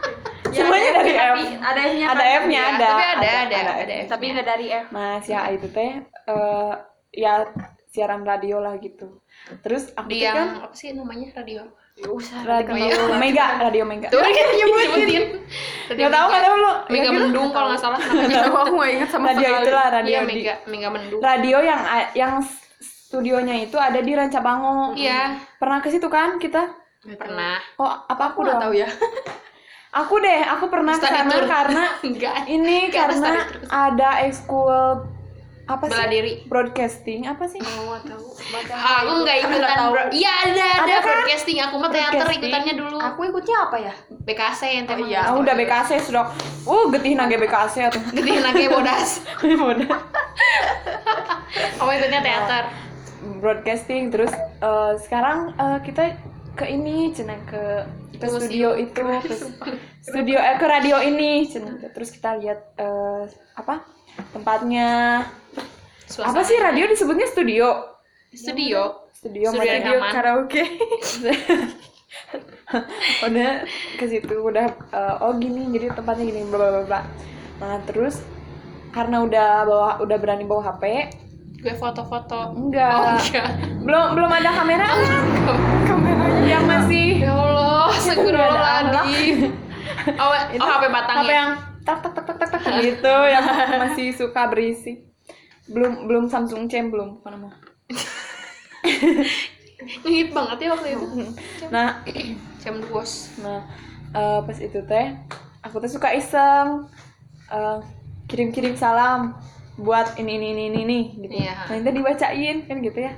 Semuanya dari F. Tapi ada F-nya. Ada? F-nya Iya, ada. tapi ada ada ada Tapi nggak dari F. Nah, si A itu teh eh, ya siaran radio lah gitu. Terus aku di tuh kan yang apa sih namanya radio Usah. radio Mega, radio Mega. tuh kan nyebutin Nggak tahu kan lu? Mega Ya, gitu. Mendung kalau nggak salah namanya aku nggak ingat sama Radio sekali. itulah radio iya di Mega Mega Mendung radio yang yang studionya itu ada di Rancabango. iya Pernah ke situ kan kita? pernah Oh, apa aku, Aku nggak dong? tahu ya. Aku deh, aku pernah ke sana karena enggak ini Karena ada ekskul apa sih? bela diri Broadcasting apa sih? Oh, tahu. Baca. aku nggak ikutan tahu. bro iya ada ada, Ada kan? broadcasting aku mah teater ikutannya dulu Aku ikutnya apa ya? BKC yang tema iya. Ah, udah BKC sudah. Uh, getih nage BKC atuh. gede nage bodas Udah. kamu ikutnya teater Broadcasting terus eh, sekarang eh, kita ke ini cina ke ke Ke studio itu ke studio eh ke radio ini cina terus kita lihat eh, apa tempatnya. Apa sih radio disebutnya studio? Studio. Studio, Studio rekaman. karaoke. udah ke situ udah eh, oh gini jadi tempatnya gini bla bla bla, nah terus karena udah bawa udah berani bawa HP gue foto-foto. Enggak. Oh enggak. Belum belum ada kamera. Kameranya. yang masih ya Allah segera lagi oh, oh HP batang HP ya yang gitu yang masih suka berisik. Belum belum Samsung Cem belum. Bukan nama ngehit banget ya waktu itu. Nah jam duos nah eh, pas itu teh aku tuh suka iseng eh, kirim-kirim salam buat ini ini ini ini, ini gitu. Iya. nah itu dibacain kan gitu ya.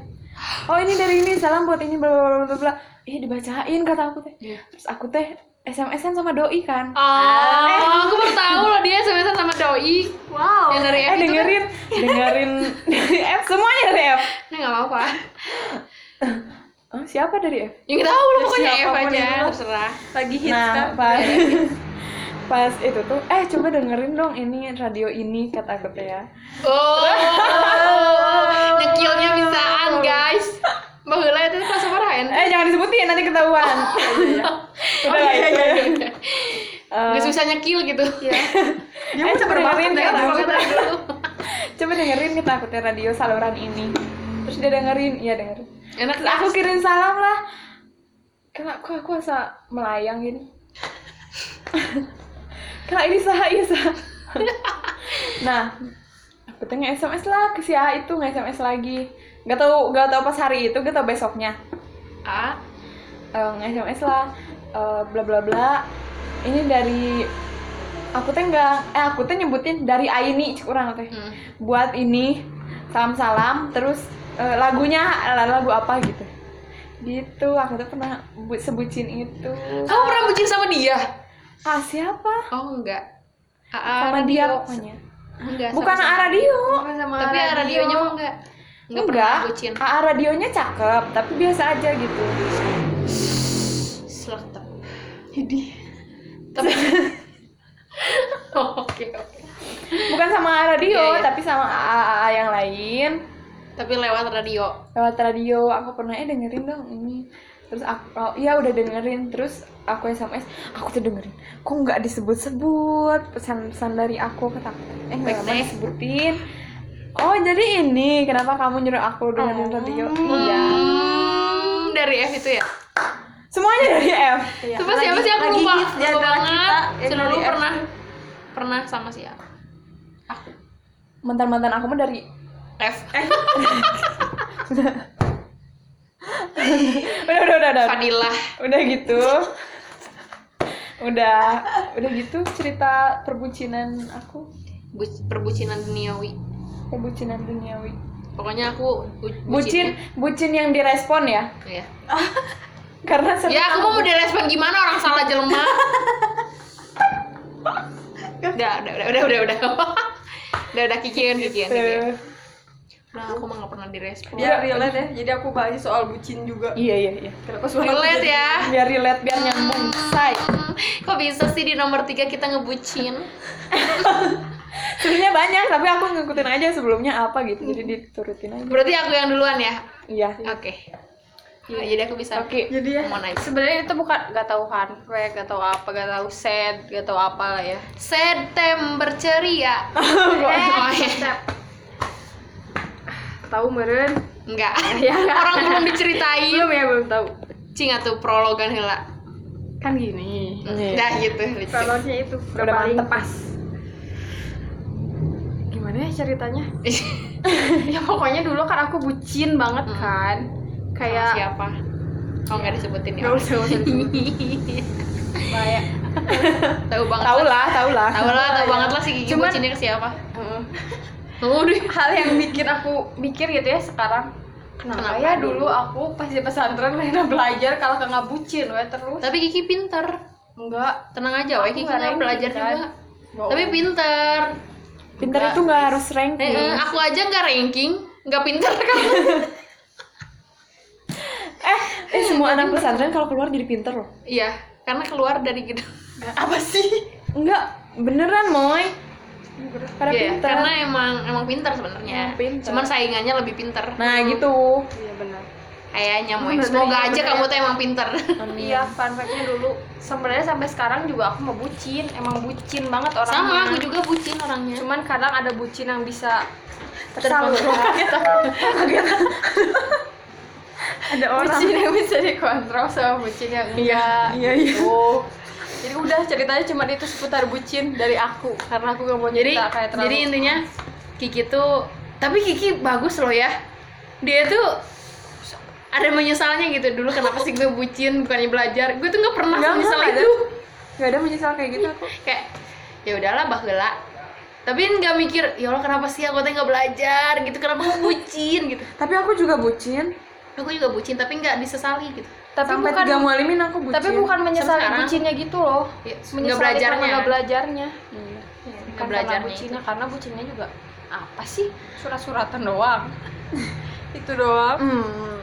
Oh ini dari ini salam buat ini bla bla bla bla. Ih dibacain kata aku teh. Iya. terus aku teh SMS-an sama doi kan Oh, aku baru tahu loh dia SMS sama doi. Wow. Yang dari F eh itu dengerin dengerin dari F semuanya dari F Kan? Nah, nggak apa-apa. Oh, siapa dari F? Yang tahu lo pokoknya F aja, terserah. Lagi hits Nah, kan? pas pas itu tuh, eh coba dengerin dong ini radio ini kata aku tuh ya. Oh, nyekilnya bisaan guys. Baheula itu kelas marahin. Eh jangan disebutin nanti ketahuan. Oh Udah lah, iya itu iya ya. iya. Eh, Gak susah nyekil gitu. Dia eh, mau coba dengerin ya, aku dulu. Coba dengerin kita aku tuh radio saluran ini. Terus dia dengerin, iya dengerin. Enak Terus aku kirim salam lah. Kena kok aku asa melayang gini. Kena ini sah, iya sah. nah, aku tuh nge-SMS lah ke si A itu nge-SMS lagi. Gak tau, gak tau pas hari itu, gak tau besoknya. Ah, Eh, nge-SMS lah, eh, bla bla bla. Ini dari aku teh nggak, eh aku teh nyebutin dari Aini cik urang teh. hmm. Buat ini salam-salam, terus eh, lagunya lagu apa gitu. Gitu, aku tuh pernah bu- sebutin itu. Kamu pernah bucin sama dia? Ah siapa? Oh enggak. AA Sama dia radio. pokoknya. Enggak. Bukan sama- A radio. Bukan sama Tapi A radionya mah enggak. Enggak pernah Enggak. bucin. AA radionya cakep, tapi biasa aja gitu. Selektif. Jadi Tapi Oh, Oke, oke. bukan sama AA radio, Iya, iya. tapi sama AA yang lain. Tapi lewat radio. lewat radio aku pernah eh dengerin dong ini terus aku oh, iya udah dengerin terus aku SMS aku tuh dengerin kok nggak disebut-sebut pesan-pesan dari aku kata eh nggak disebutin oh jadi ini kenapa kamu nyuruh aku dengerin radio iya Hmm, dari F itu ya? semuanya dari F Iya. Coba siapa sih aku lupa. Lupa banget. Selalu pernah pernah sama siapa? Aku. mantan-mantan aku mah dari F. udah udah udah udah Fadilah. udah gitu udah udah gitu cerita perbucinan aku Bu- perbucinan duniawi. Perbucinan duniawi Pokoknya aku bu- bucin bucinnya- bucin yang direspon ya Iya. karena sering Ya aku mau direspon gimana orang salah jelema. udah, udah, udah, udah, udah, udah. udah, udah kikian, kikian, kikian. Nah, aku mah gak pernah direspon. biar relate ya jadi aku bahas soal bucin juga iya iya iya kenapa suara Relate ya. biar relate biar nyambung say Hmm, Kok bisa sih di nomor tiga kita ngebucin? Sebenarnya banyak tapi aku ngikutin aja sebelumnya apa gitu jadi diturutin aja Berarti aku yang duluan ya? iya Oke. Nah, jadi aku bisa oke jadi ya sebenarnya itu bukan gak tahu heartbreak gak tahu apa gak tahu sad gak tahu apa lah ya September ceria. eh, Oh, iya. tahu meren Enggak. Ya. Orang belum diceritain. belum ya belum tahu Cing atuh prologan heula. kan gini. Dah gitu. prolognya itu Udah paling mantep. pas gimana ya ceritanya ya pokoknya dulu kan aku bucin banget Hmm. kan Sama kayak siapa? Oh nggak disebutin ya? Nggak usah, nggak usah Bahaya. Tahu banget. tahu lah tahu lah Tahu lah, tahu banget lah si Gigi Cuman- bucinnya ke siapa. Deh. hal yang bikin aku mikir gitu ya sekarang kenapa, Kenapa ya dulu? aku pas di pesantren Lena belajar kalau nggak bucin we terus Tapi Kiki pinter. enggak Tenang aja, Aku Kiki nggak belajar kan. juga. Bohong. Tapi pinter. Pinter itu nggak harus ranking. Eh, eh, aku aja nggak ranking, nggak pinter kan? eh eh semua anak pesantren kalau keluar jadi pinter loh. Iya, karena keluar dari gedung. apa sih? Enggak beneran moy. Pada Iya, pinter karena emang emang pinter sebenarnya. Cuman saingannya lebih pinter. nah gitu. Iya benar Kayaknya mau. Semoga aja bener. kamu tuh emang pinter. iya fun fact-nya dulu. Sebenarnya sampai sekarang juga aku mau bucin. Emang bucin banget orangnya. Sama, aku juga bucin orangnya. cuman kadang ada bucin yang bisa tersalurkan. Ada orang. Bucin yang bisa dikontrol sama bucin yang enggak. iya iya. Oh. Jadi udah ceritanya cuma itu seputar bucin dari aku. Karena aku gak mau jadi kayak terlalu jadi intinya Kiki tuh tapi Kiki bagus loh ya. Dia tuh ada menyesalnya gitu. Dulu kenapa sih gue bucin bukannya belajar? Gue tuh nggak pernah Nggak, menyesal itu. Nggak ada menyesal kayak gitu aku. Kayak ya udahlah bahula tapi nggak mikir ya Allah kenapa sih aku tuh nggak belajar? Gitu kenapa aku bucin? Gitu. Tapi aku juga bucin. Aku juga bucin tapi nggak disesali gitu. Tapi sampai bukan tiga mualimin aku bucin. tapi bukan menyesali sekarang. bucinnya gitu loh. Ya, nggak Menyesali belajarnya. nggak belajarnya. Iya. Bukan nggak karena bucinnya karena bucinnya juga apa sih? Surat-suratan doang. itu doang. hmm,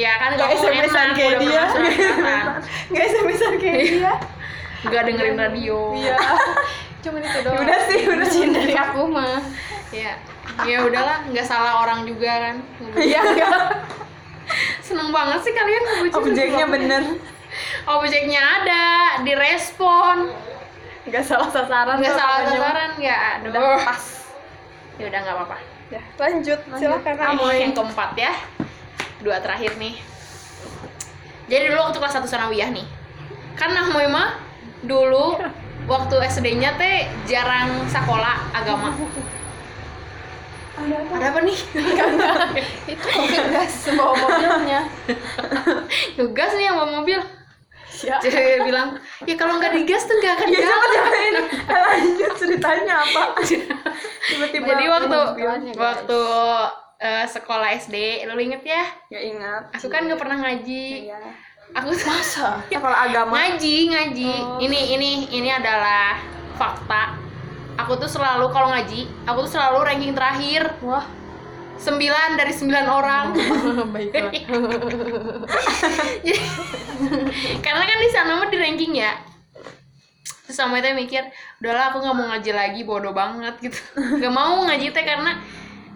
ya kan Nggak kamu SMS-an kayak udah dia. nggak SMS-an kayak dia. Nggak dengerin radio. Iya. Cuman itu doang. udah sih udah Bucin dari aku mah. ya ya udahlah nggak salah orang juga kan. Iya enggak seneng banget sih kalian ngebucin objeknya bener. Objeknya ada direspon. Nggak salah sasaran nggak salah sasaran ya Udah. pas. ya udah nggak apa-apa. Ya lanjut. silakan. Amoy yang keempat ya dua terakhir nih. Jadi dulu waktu kelas satu sanawiyah nih. Kan Amoy mah dulu waktu SD-nya teh jarang sekolah agama. Ada apa? Nih? Itu. Gas? Bawa mobilnya. Tugas nih yang bawa mobil. Ya. Jadi bilang, ya kalau nggak digas tuh nggak akan ya jalan. lanjut ceritanya apa? Tiba-tiba Jadi waktu waktu eh, sekolah SD, lu inget ya? ya ingat Aku kan nggak pernah ngaji. Iya. Aku masa sekolah agama ngaji ngaji. Oh. Ini ini ini adalah fakta. Aku tuh selalu kalau ngaji, aku tuh selalu ranking terakhir. Wah, 9 dari 9 orang. baiklah. Jadi, karena kan di sana mah di ranking ya terus sama itu mikir udahlah aku nggak mau ngaji lagi bodoh banget gitu nggak mau ngaji teh karena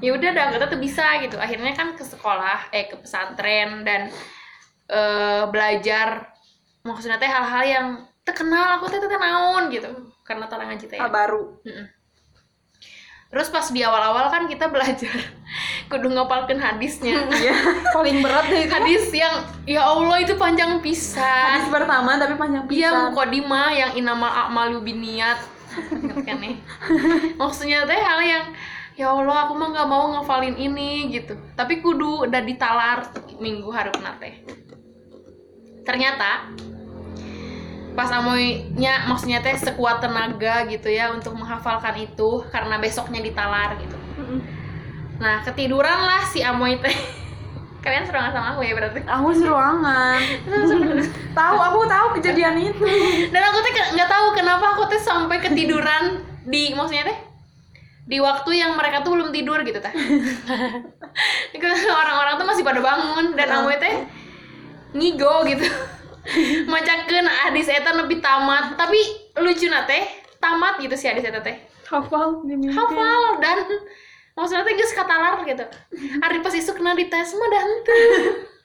ya udah dah kita tuh bisa gitu akhirnya kan ke sekolah eh ke pesantren dan eh, belajar maksudnya teh hal-hal yang terkenal aku teh teh naon gitu karena tara ngaji teh hal baru Mm-mm. terus pas di awal-awal kan kita belajar kudu ngapalkan hadisnya iya Paling berat deh itu. hadis yang ya Allah itu panjang pisan hadis pertama tapi panjang Iya, pisan mukodimah yang inamal a'malu biniat. Kan nih? Maksudnya teh hal yang ya Allah aku mah nggak mau ngafalin ini gitu. Tapi kudu udah ditalar minggu harupna teh. Ternyata pas amoynya maksudnya teh sekuat tenaga gitu ya untuk menghafalkan itu karena besoknya ditalar gitu. Nah, ketiduran lah si Amoy teh. kalian seruangan sama aku ya berarti Aku seruangan. tahu, aku tahu kejadian itu. dan aku ke- nggak tahu kenapa aku tuh sampai ketiduran di maksudnya teh di waktu yang mereka tuh belum tidur gitu teh. Orang-orang tuh masih pada bangun dan aku teh ngigo gitu. Macakeun adis eta lebih tamat. Tapi lucu teh. Tamat gitu sih adis eta teh. Hafal di hafal dan maksudnya teh geus katalar gitu. Hari pas isuk kena dites mah dah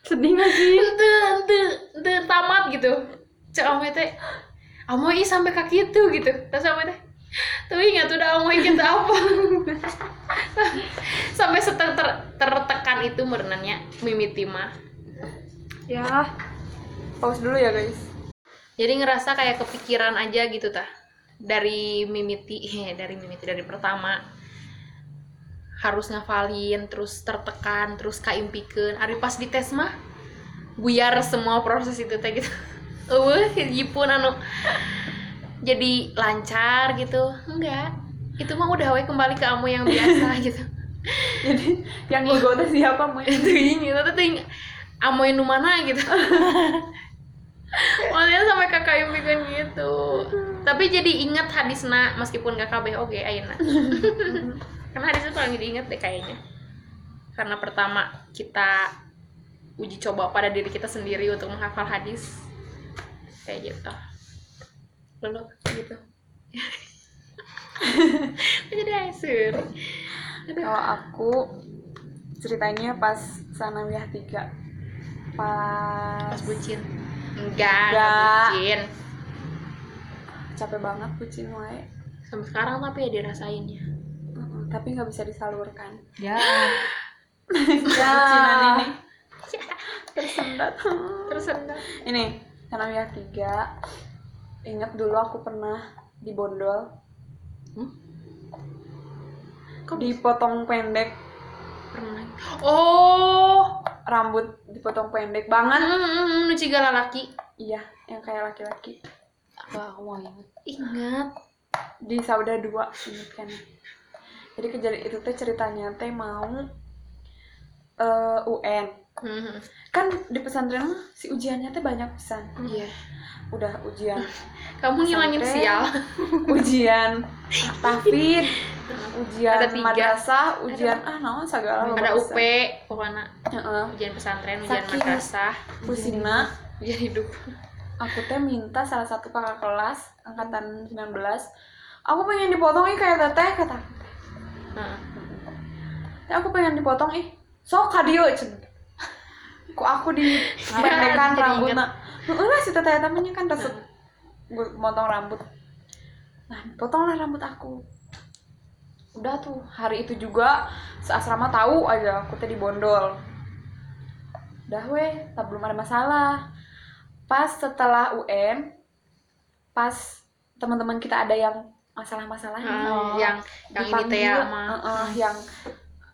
Sedih gak sih? henteu henteu henteu tamat gitu. Cek amoy teh amoy sampai kaki itu gitu. Terus amoy teh tapi ingat udah amoy gitu apa? Sampai seter ter, tertekan itu merenanya mimiti mah Ya. Pause dulu ya, guys. jadi ngerasa kayak kepikiran aja gitu tah. Dari mimiti eh, dari mimiti dari pertama. Harus ngafalin terus tertekan terus kaimpikeun ari pas dites mah buyar semua proses itu teh gitu. Eueuh jipun anu jadi lancar gitu. Enggak. Itu mah udah we kembali ke amu yang biasa gitu. Jadi yang ego teh siapa, Moy? itu ini itu ting amoy nu mana? gitu. Maksudnya sampai kakak yang bikin gitu. Tapi jadi inget hadisna Meskipun kabeh oke ayeuna Karena hadisnya paling diinget deh kayaknya. Karena pertama kita Uji coba pada diri kita sendiri Untuk menghafal hadis. Kayak gitu Lalu gitu. Jadi asur. Kalau aku ceritanya pas sanawiyah 3 pas, Pas bucin. Enggak, bucin. Capek banget bucin wae Sampai sekarang tapi ya dirasainnya Heeh, tapi nggak bisa disalurkan. Ya. bucinan ini. Tersendat. Tersendat. Ini sanawiyah 3 ingat dulu aku pernah dibondol. Hmm? dipotong pendek. Pernah. Oh! Rambut dipotong pendek banget. Hmm, nu ciga lalaki iya yang kayak laki-laki. Apa aku mau inget? ingat. Di Sauda 2 ingat kan? Jadi kejadian itu teh ceritanya teh mau eh, UN Hmm, kan di pesantren si ujiannya teh banyak pisan. Iya. Udah ujian kamu ngilangin sial. ujian tafid ujian Ada tiga. madrasah ujian ah naon segala ada UP pokoknya. Heeh. ujian pesantren ujian Saking- madrasah pusingna ujian hidup. Aku teh minta salah satu kakak kelas angkatan 19 aku pengen dipotong ih kayak teteh kata aku aku pengen dipotong ih. Sok kadio cenah ku aku di pendekan heeh lah si teteh temennya kan resep. Gue motong rambut. Nah potonglah rambut aku. Udah tuh hari itu juga seasrama tahu aja aku teh dibondol. Udah weh tak belum ada masalah. Pas setelah UN pas teman-teman kita ada yang masalah-masalah Hmm, yang yang ini teh ya mah yang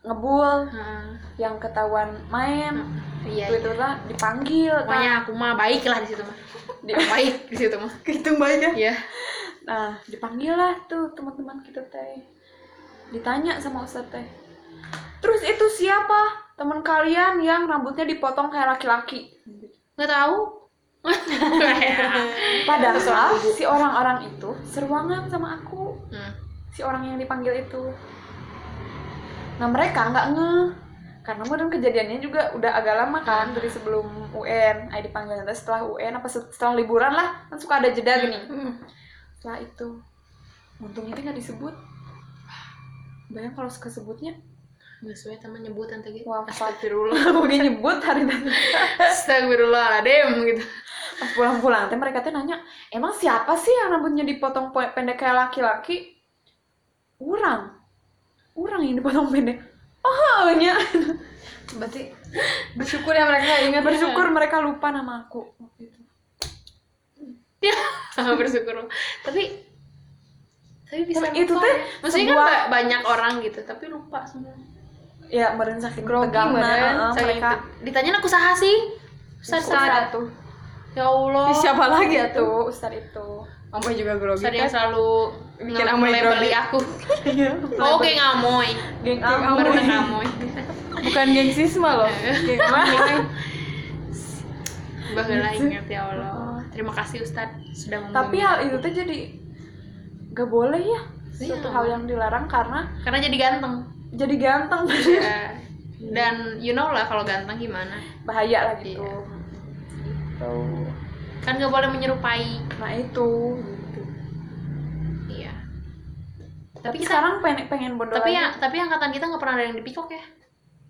ngebul Heeh. yang ketahuan main iya itu iya. lah dipanggil pokoknya aku mah baik lah di situ mah. Di- baik di situ mah. Hitung baik ya iya. Nah dipanggil lah tuh teman-teman kita teh. Ditanya sama ustadz teh. Terus itu siapa? Teman kalian yang rambutnya dipotong kayak laki-laki. Nggak tahu. Padahal si orang-orang itu seruangan sama aku. Hmm. si orang yang dipanggil itu nah mereka nggak nge. Karena modern kejadiannya juga udah agak lama kan dari sebelum UN. Ay dipanggil nanti setelah UN apa se- setelah liburan lah. Kan suka ada jeda gini. Setelah itu untungnya dia nggak disebut. Bayang kalau kesebutnya nggak sesuai teman nyebut nanti gitu astagfirullah. Mungkin nyebut hari nanti astagfirullahaladzim gitu. Pas pulang-pulang teh mereka teh nanya emang siapa sih yang rambutnya dipotong po- pendek kayak laki-laki? Orang orang yang dipotong pendek oh nya Berarti bersyukur ya mereka ingat bersyukur mereka lupa nama aku. Waktu itu ya bersyukur. Tapi tapi bisa Tapi itu lupa teh ya. maksudnya kan sebuah- ba- banyak orang gitu tapi lupa semua ya meren saking Grogi meren, nah, Saking mereka ditanya aku saha sih? Ustaz Ustadz. tuh. Tuh ya Allah. Siapa lagi ya tuh? Ustadz itu Amoy juga grogi Ustaz yang kan? selalu Bikin Amoy grogi. aku iya oh, oke ngamoy geng Geng amoy baru ngamoy bukan gengsisme loh Geng main. Baheula ingat ya Allah. Terima kasih Ustadz sudah membimbing. tapi hal itu tuh jadi gak boleh ya Iya. suatu hal yang dilarang karena karena jadi ganteng. jadi ganteng Ya. Dan you know lah kalau ganteng gimana. bahaya lah gitu Iya. Kan gak boleh menyerupai. nah itu gitu. Iya. tapi, Tapi kita sekarang pengen pengen bodoh tapi ya tapi angkatan kita nggak pernah ada yang dipikok ya.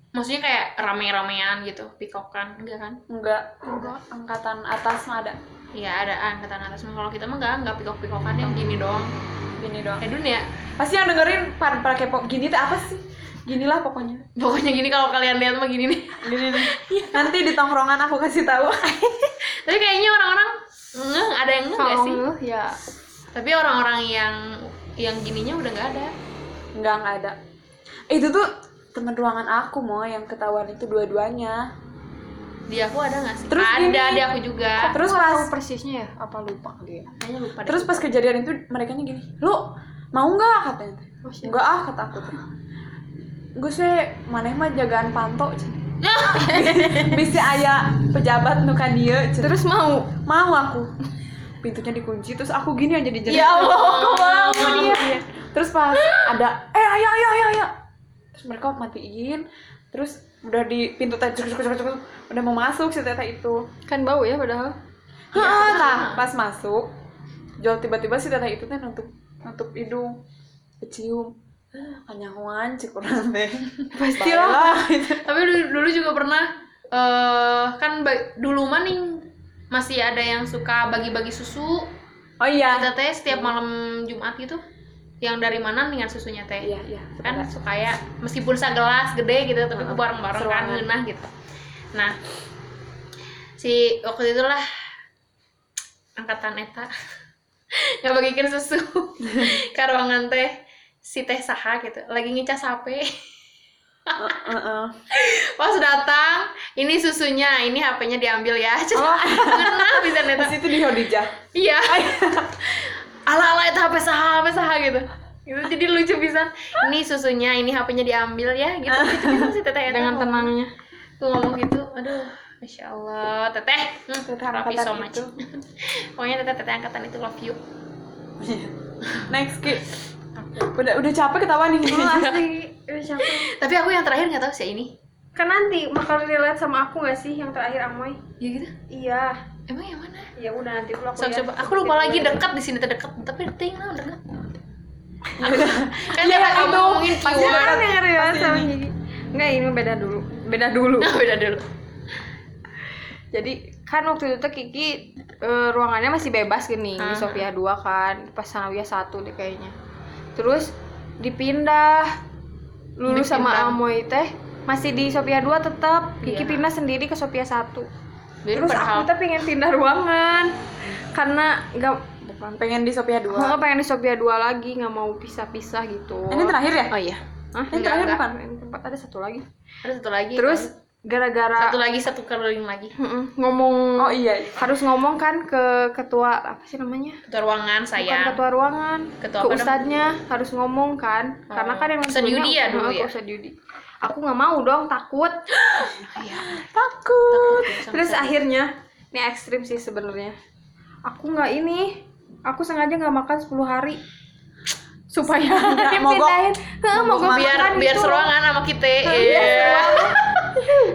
Maksudnya kayak rame-ramean gitu, pikokan, enggak kan? enggak enggak angkatan atas mah ada Iya ada angkatan atas. Kalau kita mah enggak, enggak pikok-pikokan yang gini doang. gini doang Kayak dunia. pasti yang dengerin para para kepo gini tuh apa sih gini lah pokoknya Pokoknya gini kalau kalian lihat mah gini nih. gini nih nanti di tongkrongan aku kasih tahu Tapi kayaknya orang-orang ngeh, ada yang ngeh nggak sih? ngeh, ya Tapi orang-orang yang yang gininya udah nggak ada. enggak enggak ada itu tuh teman ruangan aku mau yang ketahuan itu dua-duanya Di aku ada nggak sih? Terus ada gini. di aku juga. terus Aku nggak pas persisnya ya apa lupa ya Kayaknya lupa deh. terus pas kejadian itu mereka gini lu mau nggak katanya. Oh, enggak ah kata aku teh gue sih mana mah jagaan panto Cen. bisa aya pejabat nu kan dia terus mau? Mau aku. Pintunya dikunci terus aku gini aja di jalan ya Allah kok mau dia. Iya. terus pas ada eh ayo ayo ayo ayo. Terus mereka matiin. Terus udah di pintu tadi udah mau masuk si teta itu. Kan bau ya padahal. Hah, nah pas masuk jual tiba-tiba si teta itu teh nutup nutup hidung kecium kanyahuan kurang teh Pasti Baiklah. Tapi dulu, dulu juga pernah eh kan dulu mah nih masih ada yang suka bagi-bagi susu. oh iya. Kita teh setiap malam Jumat gitu. Yang dari mana dengan susunya teh? iya iya. Kan suka ya meskipun segelas gede gitu tapi Heeh, bareng-bareng kan ngeunah gitu. Nah si waktu itulah angkatan eta. Nggak bagikan susu. Ke ruangan teh si teh saha gitu lagi ngicas HP Eh, eh, eh. pas datang ini susunya ini HP-nya diambil ya. Oh. ngenah bisa neta Pas itu di Hodijah. Iya. Ala ala itu HP saha HP saha gitu. Itu jadi lucu bisa. Ini susunya ini HP-nya diambil ya gitu. Lucu bisa sih teteh dengan tenangnya. Tuh ngomong gitu aduh masya allah teteh. Hmm, Teteh love you so much. pokoknya teteh teteh angkatan itu love you. Next ki udah udah capek ketawa nih asli. Udah capek. Tapi aku yang terakhir nggak tahu sih ini kan nanti bakal relate sama aku gak sih yang terakhir Amoy? Ya gitu? Iya. Emang yang mana? Ya udah nanti dulu aku Sok lihat. coba. Aku lupa lagi dekat di sini terdekat. Tapi ting lah dekat kan Iya, dia kamu itu. ngomongin Pasti keyword kan yang relate Pasti sama ini. Gigi enggak ini beda dulu. Beda dulu. Beda dulu. Jadi kan waktu itu tuh Kiki eh, ruangannya masih bebas gini di Ah. Sophia 2 kan. Pas Sanawiyah satu deh kayaknya terus dipindah. Lulus sama. Amoy teh masih di Sophia 2 tetap Kiki Iya. pindah sendiri ke Sophia 1 Jadi terus padahal aku tuh pengen pindah ruangan. Karena nggak bukan pengen di Sophia 2 Aku pengen di Sophia 2 lagi nggak mau pisah-pisah gitu. Ini terakhir ya? Oh iya. Hah? ini terakhir bukan? Tempat ada satu lagi. Ada satu lagi terus kan? Gara-gara satu lagi satu keliling lagi. Mm-mm, ngomong oh iya iya. harus ngomong kan ke ketua apa sih namanya? Ketua ruangan bukan saya ketua ruangan. Ketua ke ustadznya harus ngomong kan. Karena Oh. kan yang Ustadz nentuinnya- Yudi ya dulu ya? ke Ustadz Yudi. Aku nggak mau dong takut. Iya, takut. Terus akhirnya ini ekstrim sih sebenarnya. Aku nggak ini aku sengaja nggak makan 10 hari. Supaya Nggak mogok. mogok biar biar gitu. seruangan sama kita Iya.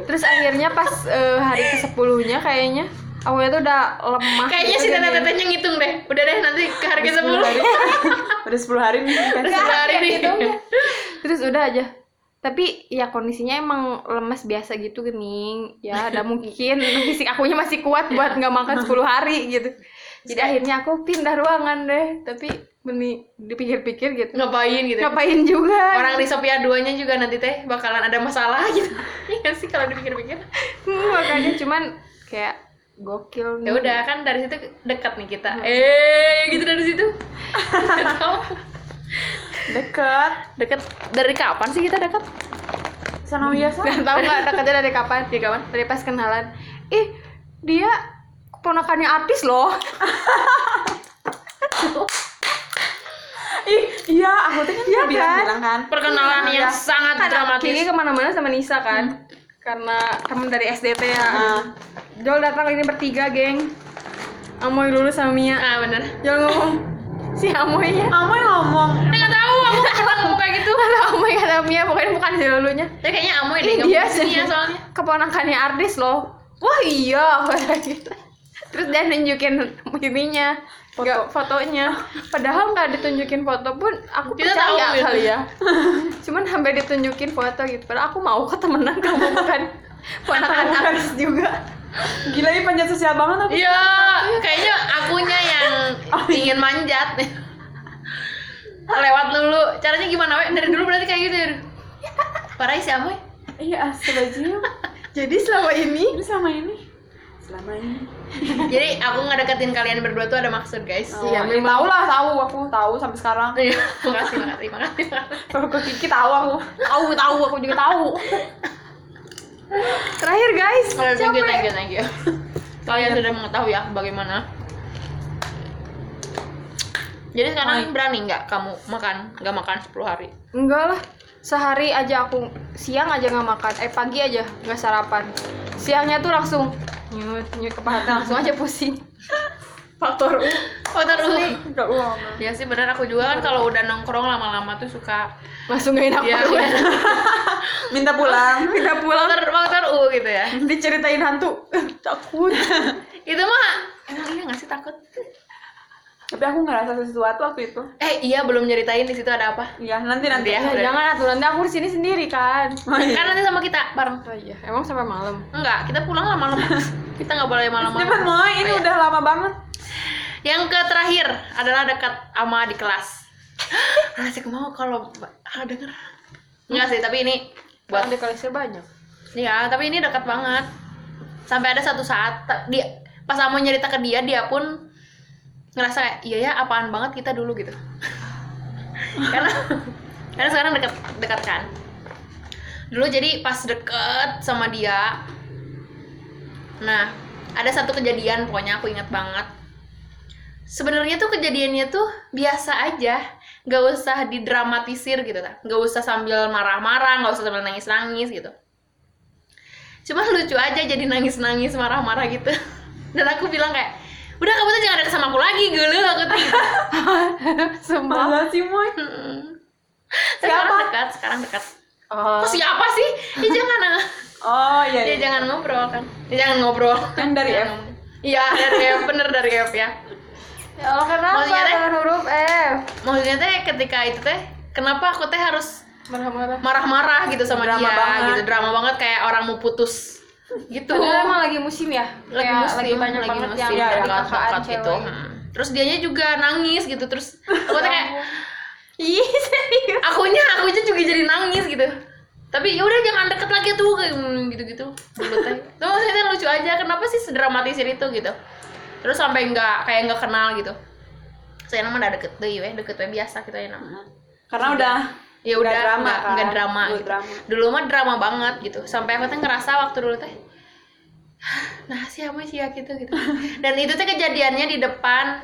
Terus akhirnya pas eh, hari ke 10 nya kayaknya awalnya tuh udah lemah kayaknya gitu si gini. teteh-tetehnya ngitung deh. Udah deh nanti ke hari ke 10 hari. Udah 10 hari nih 10 hari nih. gitu terus udah aja. Tapi ya kondisinya emang lemas biasa gitu gening ya ada mungkin fisik akunya masih kuat buat nggak makan 10 hari gitu jadi akhirnya aku pindah ruangan deh. Tapi meni dipikir-pikir gitu. Ngapain gitu? Ngapain juga? Orang di Sophia 2 nya juga nanti teh bakalan ada masalah gitu. Iya sih kalau dipikir-pikir? Hmm, makanya cuman kayak gokil ya udah kan dari situ dekat nih kita. Eh gitu dari situ. Nggak tahu. deket dekat. Dari kapan sih kita dekat? Sanawiyah sama Gak tau gak dekatnya dari kapan? Dari kapan? Dari pas kenalan. Ih, dia keponakannya artis loh. ih Iya, aku tuh kan Iya bilang, kan? bilang kan. perkenalan Iya. yang sangat kan dramatis Kiki ke mana-mana sama Nisa kan karena temen dari SDT ya Ah. Jol datang ini bertiga geng Amoy lulus sama Mia ah bener Jol ngomong si Amoy ya Kamu yang ngomong. Eh, nggak tahu aku nggak pernah ngomong kayak gitu Kata Amoy kata Mia pokoknya bukan si lulunya tapi kayaknya amoy deh mungkin sih. iya soalnya keponakannya Ardis loh wah iya kata gitu. Terus dia nunjukin ininya foto. fotonya padahal nggak ditunjukin foto pun aku Kita percaya tahu gitu. kali ya cuman sampai ditunjukin foto gitu padahal aku mau kok temenan kamu bukan ponakan Ardis juga Gila ini panjat sosial banget aku. iya kayaknya akunya yang ingin manjat lewat dulu caranya gimana we dari dulu berarti kayak gitu ya parah sih amoy Iya, astagfirullahaladzim. jadi selama ini Ini selama ini. Selama ini. jadi aku ngedeketin kalian berdua tuh ada maksud guys Oh, Iya, ya, memang. tahu lah, tahu aku tahu sampai sekarang. Iya, makasih, makasih, makasih. Kalau ke Kiki tahu aku. tahu tahu aku juga tahu terakhir guys Oh, thank you, thank you, thank you. Kalian sudah mengetahui ya bagaimana. Jadi sekarang berani nggak kamu makan, nggak makan 10 hari? Enggak lah, sehari aja aku siang aja nggak makan, eh pagi aja nggak sarapan. Siangnya tuh langsung nyut nyut kepala langsung aja pusing. Faktor U. Oh terus Enggak uang. Ya sih bener aku juga kan kalau udah nongkrong lama-lama tuh suka langsung gak enak ya perut. Minta pulang. Kita pulang faktor faktor U gitu ya. diceritain hantu. Takut. Itu mah emang iya nggak sih takut? Tapi aku ngerasa sesuatu waktu itu. Eh iya belum nyeritain di situ ada apa? Iya, nanti nanti. Ya. Ya, udah. jangan atuh nanti aku di sini sendiri kan. Oh, iya. Kan nanti sama kita bareng. Oh iya, emang sampai malam. Enggak, kita pulang lah malam. kita nggak boleh Cepat malam-malam. Moy, ini Oh, iya. udah lama banget. Yang ke terakhir adalah dekat sama di kelas. Masih mau kalau ah, denger. Enggak sih, tapi ini Buat di kelasnya banyak. Iya, tapi ini dekat banget. Sampai ada satu saat dia pas mau nyerita ke dia, dia pun ngerasa kayak iya ya apaan banget kita dulu gitu. karena karena sekarang dekat dekat kan. Dulu jadi pas deket sama dia. Nah, ada satu kejadian pokoknya aku ingat banget. Sebenarnya tuh kejadiannya tuh biasa aja, nggak usah didramatisir gitu kan, nggak usah sambil marah-marah, nggak usah sambil nangis-nangis gitu cuma lucu aja jadi nangis-nangis marah-marah gitu dan aku bilang kayak udah kamu tuh jangan deket sama aku lagi gulu aku tuh gitu. Sumpah. Masa sih Moy? Siapa? sekarang dekat sekarang dekat Oh. kok siapa sih ya jangan ah. Oh iya. ya iya. jangan ngobrol kan ya jangan ngobrol Yang dari F. iya dari F bener dari F ya Ya Allah kenapa Maksudnya teh? huruf F? maksudnya teh ketika itu teh kenapa aku teh harus Marah-marah. marah-marah gitu sama Drama dia banget. gitu drama banget kayak orang mau putus gitu. Padahal emang lagi musim ya. lagi Kayak musim lagi banyak banget musim, yang Iya, dari dekat kakak gitu. Hmm. terus dianya juga nangis gitu. Terus aku tuh kayak Ih, serius. akunya akunya juga jadi nangis gitu. Tapi ya udah jangan deket lagi tuh kayak gitu gitu itu maksudnya lucu aja. Kenapa sih sedramatisir itu gitu? Terus sampai nggak kayak nggak kenal gitu. Saya nama udah deket deh ya deket biasa kita ya nama Karena udah ya Nggak udah drama, nggak kan? nggak drama gitu. drama. dulu mah drama banget gitu sampai aku tuh ngerasa waktu dulu teh nah siapa sih ya gitu gitu dan itu tuh kejadiannya di depan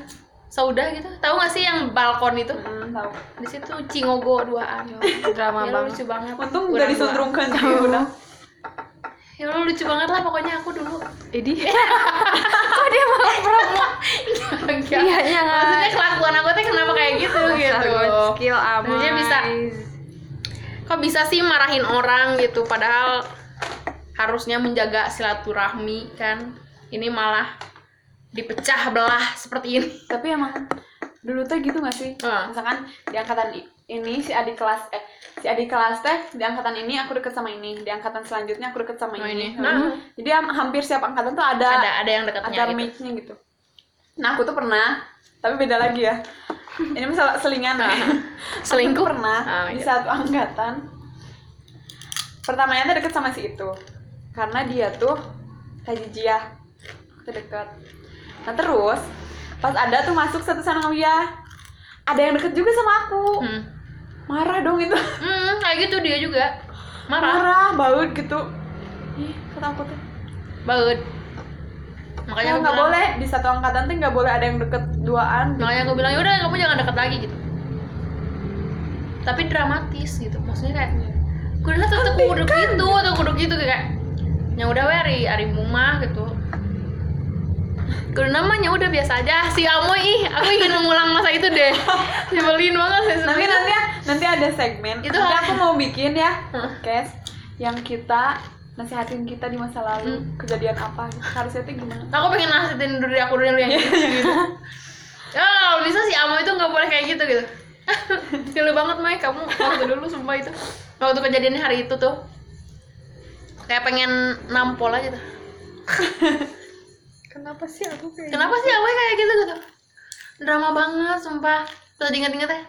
Saudah gitu tahu gak sih yang balkon itu Hmm, tahu. di situ cingogo duaan Drama ya, banget. lucu banget Untung udah disundrungkan sih udah. ya Allah, lucu banget lah pokoknya aku dulu Ini. Kok dia malah promo? Iya, iya, maksudnya kelakuan aku tuh kenapa kayak gitu gitu skill. Maksudnya bisa kok bisa sih marahin orang gitu padahal harusnya menjaga silaturahmi kan ini malah dipecah belah seperti ini Tapi emang dulu teh gitu gak sih? Ah. Misalkan di angkatan ini si adik kelas eh si adik kelas teh di angkatan ini aku deket sama ini, di angkatan selanjutnya aku deket sama Oh, ini. ini. Nah, Jadi am- hampir setiap angkatan tuh ada ada ada yang dekatnya ada gitu match-nya gitu. Nah, aku tuh pernah, tapi beda lagi ya. Ini misalnya selingan ya. selingkuh Aku pernah Ah, di iya. satu angkatan. Pertamanya tuh deket sama si itu. Karena dia tuh tajijiah. Kita deket. Nah, terus pas ada tuh masuk satu sanawiyah. Ada yang deket juga sama aku. hmm. Marah dong itu. Hmm, kayak gitu dia juga marah Marah, baut gitu. Ih, kata aku tuh. baut makanya nggak bilang boleh di satu angkatan tuh nggak boleh ada yang deket duaan. makanya aku bilang ya udah kamu jangan deket lagi gitu. Tapi dramatis gitu maksudnya kayak kudu tuh tuh kudu gitu tuh kudu gitu kayak ya udah we ari ari mumah gitu. Kudu namanya udah biasa aja. Si Amoy ih aku ingin mengulang masa itu deh. Nyebelin banget sih nanti nanti ya nanti ada segmen. Itu aku mau bikin ya podcast yang kita nasihatin kita di masa lalu kejadian apa gitu. harusnya tuh gimana? Aku pengen nasihatin diri aku dulu yang gitu ya kalau bisa si Amo itu nggak boleh kayak gitu gitu. Gila banget Mai. Kamu waktu dulu sumpah itu. Waktu kejadiannya hari itu tuh kayak pengen nampol aja tuh. Kenapa sih aku kayak kenapa sih Amo kayak gitu gitu? Drama banget sumpah. Terus inget-inget ya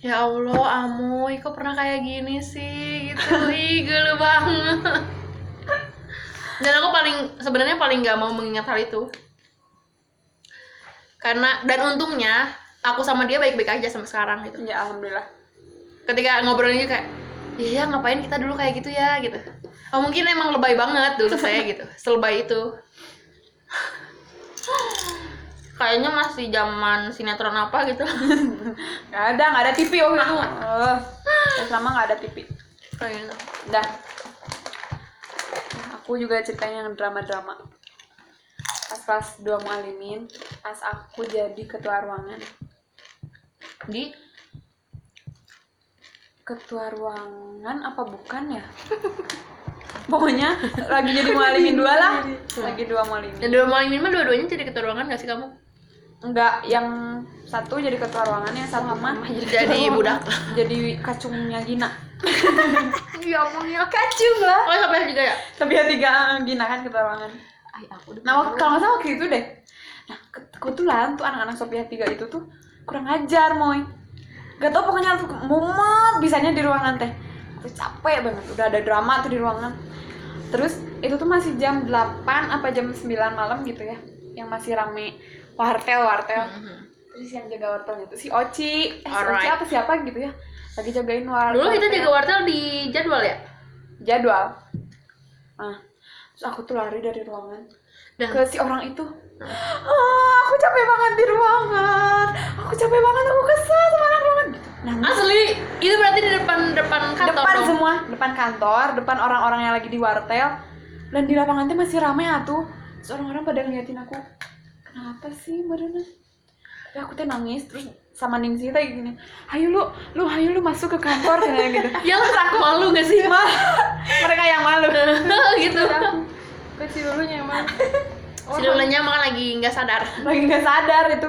ya Allah Amoy kok pernah kayak gini sih? Gitu. Ih gelo banget dan aku paling sebenarnya paling nggak mau mengingat hal itu. Karena dan untungnya aku sama dia baik-baik aja sampai sekarang gitu. Ya alhamdulillah. Ketika ngobrolnya kayak iya ngapain kita dulu kayak gitu ya gitu. Oh mungkin emang lebay banget dulu saya gitu selebay itu. Kayaknya masih zaman sinetron apa gitu. Nggak ada nggak ada TV waktu itu. Eh, udah lama nggak ada TV kayaknya dah aku juga ceritanya yang drama-drama. Pas kelas 2 mualimin pas aku jadi ketua ruangan. Di? Ketua ruangan apa bukan ya? Pokoknya lagi jadi mualimin dua lah. Lagi dua mualimin. Dan dua malam ini mah dua-duanya jadi ketua ruangan gak sih kamu? Enggak yang satu jadi ketua ruangan yang satu mah jadi budak. Jadi kacungnya Gina ya ampun ya. Kacung lah. Oh sampai juga ya? Tapi ya tiga Gina kan ketua ruangan Ay, aku udah nah waktu- kalau nggak salah waktu itu deh. Nah ke- kebetulan tuh anak-anak Sophia tiga itu tuh kurang ajar moy. Gak tau pokoknya aku mumet bisanya di ruangan teh. Aku capek banget udah ada drama tuh di ruangan. Terus itu tuh masih jam 8 apa jam 9 malam gitu ya yang masih rame. Wartel wartel. Terus yang jaga wartelnya tuh si Oci. Eh, si Oci apa siapa gitu ya lagi jagain wartel dulu kita jaga wartel di jadwal ya? Jadwal. Nah terus aku tuh lari dari ruangan dan ke si orang itu. Ah, aku capek banget di ruangan. Aku capek banget aku kesel sama anak ruangan. Nangis asli itu berarti di depan depan kantor depan dong? semua depan kantor depan orang-orang yang lagi di wartel. Dan di lapangan tuh masih rame atuh. Terus orang-orang pada ngeliatin aku kenapa sih Madonna ya aku tuh nangis terus sama Ningsi kayak gini ayo lu lu ayo lu masuk ke kantor kayak gitu ya lah aku malu gak sih? Ma, mereka yang malu. Gitu. Kecil dulunya emang si Lulanya makan lagi nggak sadar. Lagi nggak sadar itu.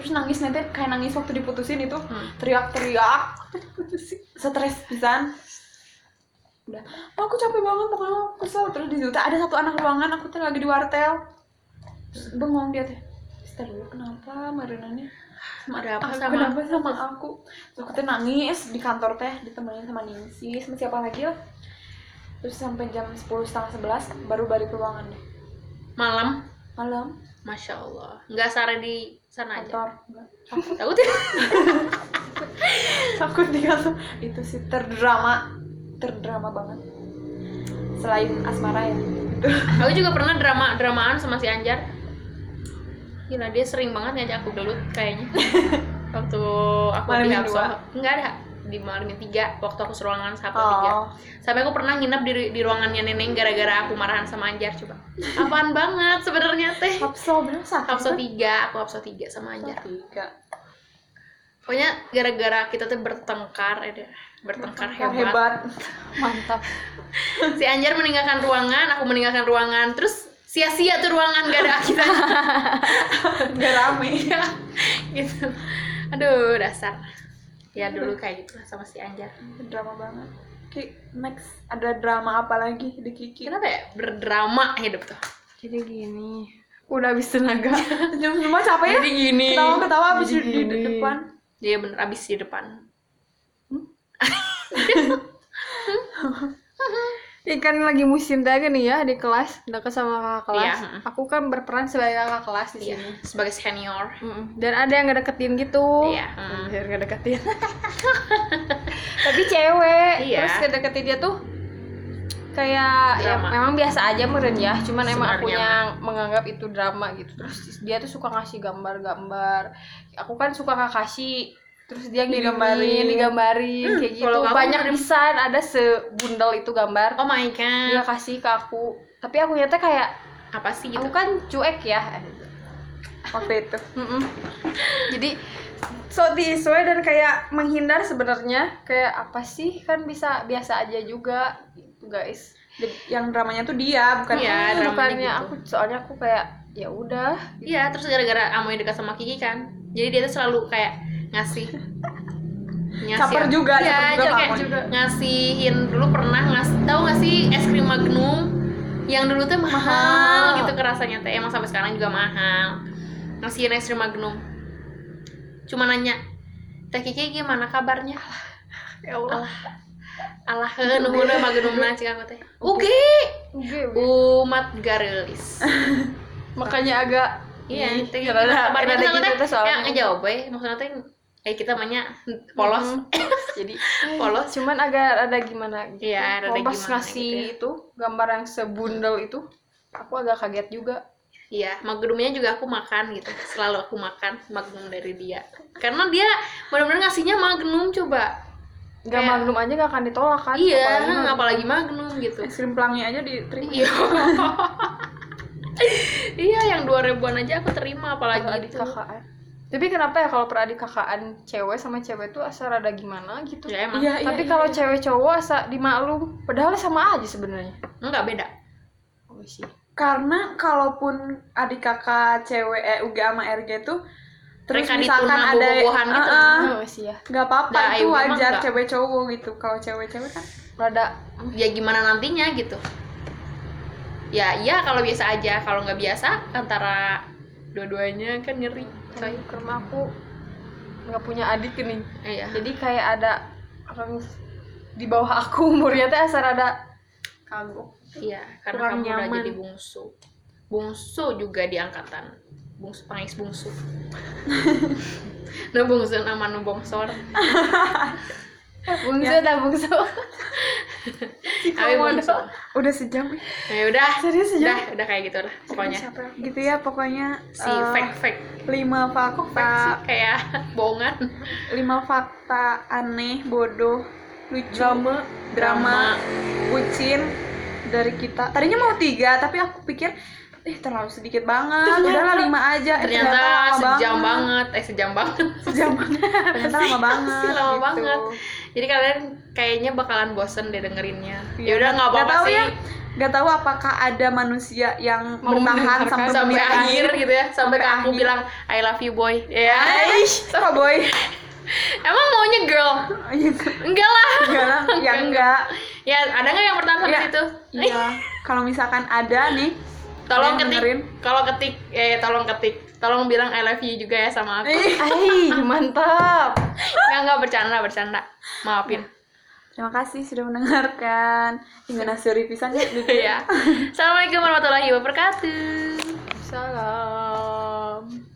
Terus nangis nanti kayak nangis waktu diputusin itu. Hmm. teriak-teriak. Stres pisan. Udah. Aku capek banget pokoknya aku kesel. Terus di situ ada satu anak ruangan aku tuh lagi di wartel. Terus bengong dia teh Dulu kenapa marinannya? Ada apa Aku sama kenapa sama aku? Terus aku tuh nangis di kantor teh ditemenin sama Ningsi sama siapa lagi lah terus sampai jam 10 setengah sebelas baru balik ke ruangan deh. Malam? Malam. Masya allah. Nggak sare di sana aja? Kantor takut ya takut di kantor. Itu sih terdrama. Terdrama banget. Selain asmara ya. Aku juga pernah drama dramaan sama si Anjar gila dia sering banget ngajak aku gelut kayaknya. Waktu aku di Malamin Hapso dua? enggak ada. Di Malamin tiga waktu aku seruangan sama tiga. Oh. Sampai aku pernah nginep di, di ruangannya neneng gara-gara aku marahan sama Anjar coba. Apaan banget sebenarnya teh? Hapso bener satu? Hapso tiga aku Hapso tiga sama Anjar. tiga. Pokoknya gara-gara kita tuh bertengkar ada bertengkar hebat. hebat. mantap. Si Anjar meninggalkan ruangan aku meninggalkan ruangan. Terus sia-sia tuh ruangan gak ada kita. Nggak rame. Iya, gitu. Aduh dasar. Ya dulu kayak gitu sama si Anjar. Drama banget. Ki, next ada drama apa lagi di Kiki? Kenapa ya? Berdrama hidup tuh. Jadi gini udah habis tenaga. Semua capek ya? Jadi gini. Ketawa ketawa abis di, di depan. Dia bener abis di depan Ini kan lagi musim daga nih ya di kelas, dekat sama kakak kelas. Iya, mm. Aku kan berperan sebagai kakak kelas di Iya, sini. sebagai senior Mm-mm. Dan ada yang ngedeketin gitu. Iya, mm. Biar ngedeketin. Tapi cewek. Iya. Terus ngedeketin dia tuh kayak ya Drama. memang biasa aja meren ya cuman emang aku yang menganggap itu drama gitu terus dia tuh suka ngasih gambar-gambar aku kan suka Kakashi terus dia ngirimin, Digambarin. digambarin kayak gitu. banyak desain ada sebundel itu gambar. Oh my god. Dia kasih ke aku. Tapi aku nyata kayak apa sih gitu? aku kan cuek ya waktu itu. Mm-mm. jadi so disesuai dan kayak menghindar sebenarnya. Kayak apa sih? Kan bisa biasa aja juga. Gitu guys. Jadi, yang dramanya tuh dia bukan Iya, dramanya bukannya gitu. aku soalnya aku kayak ya udah Iya, terus gara-gara Amoy dekat sama Kiki kan. Jadi dia tuh selalu kayak ngasih. Ngasih. Caper juga, caper juga Amoy. ngasihin. Dulu pernah ngas tahu nggak sih es krim Magnum? Yang dulu tuh mahal, Mahal. gitu kerasanya teh. Emang sampai sekarang juga mahal. Ngasihin es krim Magnum. Cuma nanya teh Kiki gimana kabarnya? Ya Allah. Alah. Heuh nuhun Magnum na cik aku teh. Oke Oke, umat garelis makanya agak Iya, teh. Gitu teh, tuh soalnya. Ya, ngejawab we, maksudnya teh eh kita banyak polos. jadi Polos. cuman agak ada gimana gitu rada Kalau pas gimana ngasih gitu ya. itu gambar yang sebundel itu aku agak kaget juga Iya, magnumnya juga aku makan gitu. Selalu aku makan magnum dari dia. Karena dia benar-benar ngasihnya magnum coba. nggak Kayak- magnum aja nggak akan ditolak kan iya, Apalagi apalagi, magnum. magnum gitu. es krim pelangi aja diterima Iya. iya, yang dua ribuan aja aku terima apalagi adik itu. kakaan tapi kenapa ya kalau peradik kakaan cewek sama cewek tuh asa rada gimana gitu Ya emang. iya iya tapi iya. kalau cewek cowok asa dimaklum padahal sama aja sebenarnya Enggak beda. oh sih karena kalaupun adik kakak cewek eh UG sama RG tuh terus Mereka misalkan ada bobogohan gitu. Ah, ah, oh sih ya nggak apa-apa Nah, itu wajar cewek cowok gitu kalau cewek-cewek kan rada Ya gimana nantinya gitu. Ya iya kalau biasa aja, kalau nggak biasa antara dua-duanya kan ngeri. Coy. karena aku nggak punya adik nih Iya. jadi kayak ada orang di bawah aku umurnya teh asa rada kagok Iya, karena Kurang kamu udah nyaman. jadi bungsu. Bungsu juga di angkatan. Bungsu pangis bungsu. nah bungsu nama nu bongsor. bungsu dah bungsu Tapi bungsu. udah sejam nih. Ya udah. Serius ya? Udah, udah kayak gitu lah pokoknya. gitu ya pokoknya Si eh, fake fake lima fakta kayak bohongan. lima fakta aneh bodoh lucu drama drama bucin dari kita tadinya mau tiga tapi aku pikir eh terlalu sedikit banget udahlah lima aja Eh, Ternyata sejam banget. Eh sejam banget. sejam banget ternyata lama banget Lama gitu. banget. Jadi kalian kayaknya bakalan bosen deh dengerinnya. Iya. Ya udah nggak apa-apa tahu sih. ya nggak tahu apakah ada manusia yang Mau bertahan sampai, sampai menit akhir gitu ya sampai, Sampai aku akhir. bilang I love you boy ya Aish, sama boy emang maunya girl enggak lah enggak lah ya enggak ya ada nggak yang bertahan sampai Ya. situ iya kalau misalkan ada nih tolong ketik kalau ketik eh tolong ketik. Tolong bilang I love you juga ya sama aku. Ih, Ay, mantap. Nggak nggak bercanda bercanda. Maafin. Terima kasih sudah mendengarkan. Hingga nasuri pisannya gitu ya assalamualaikum warahmatullahi wabarakatuh. Salam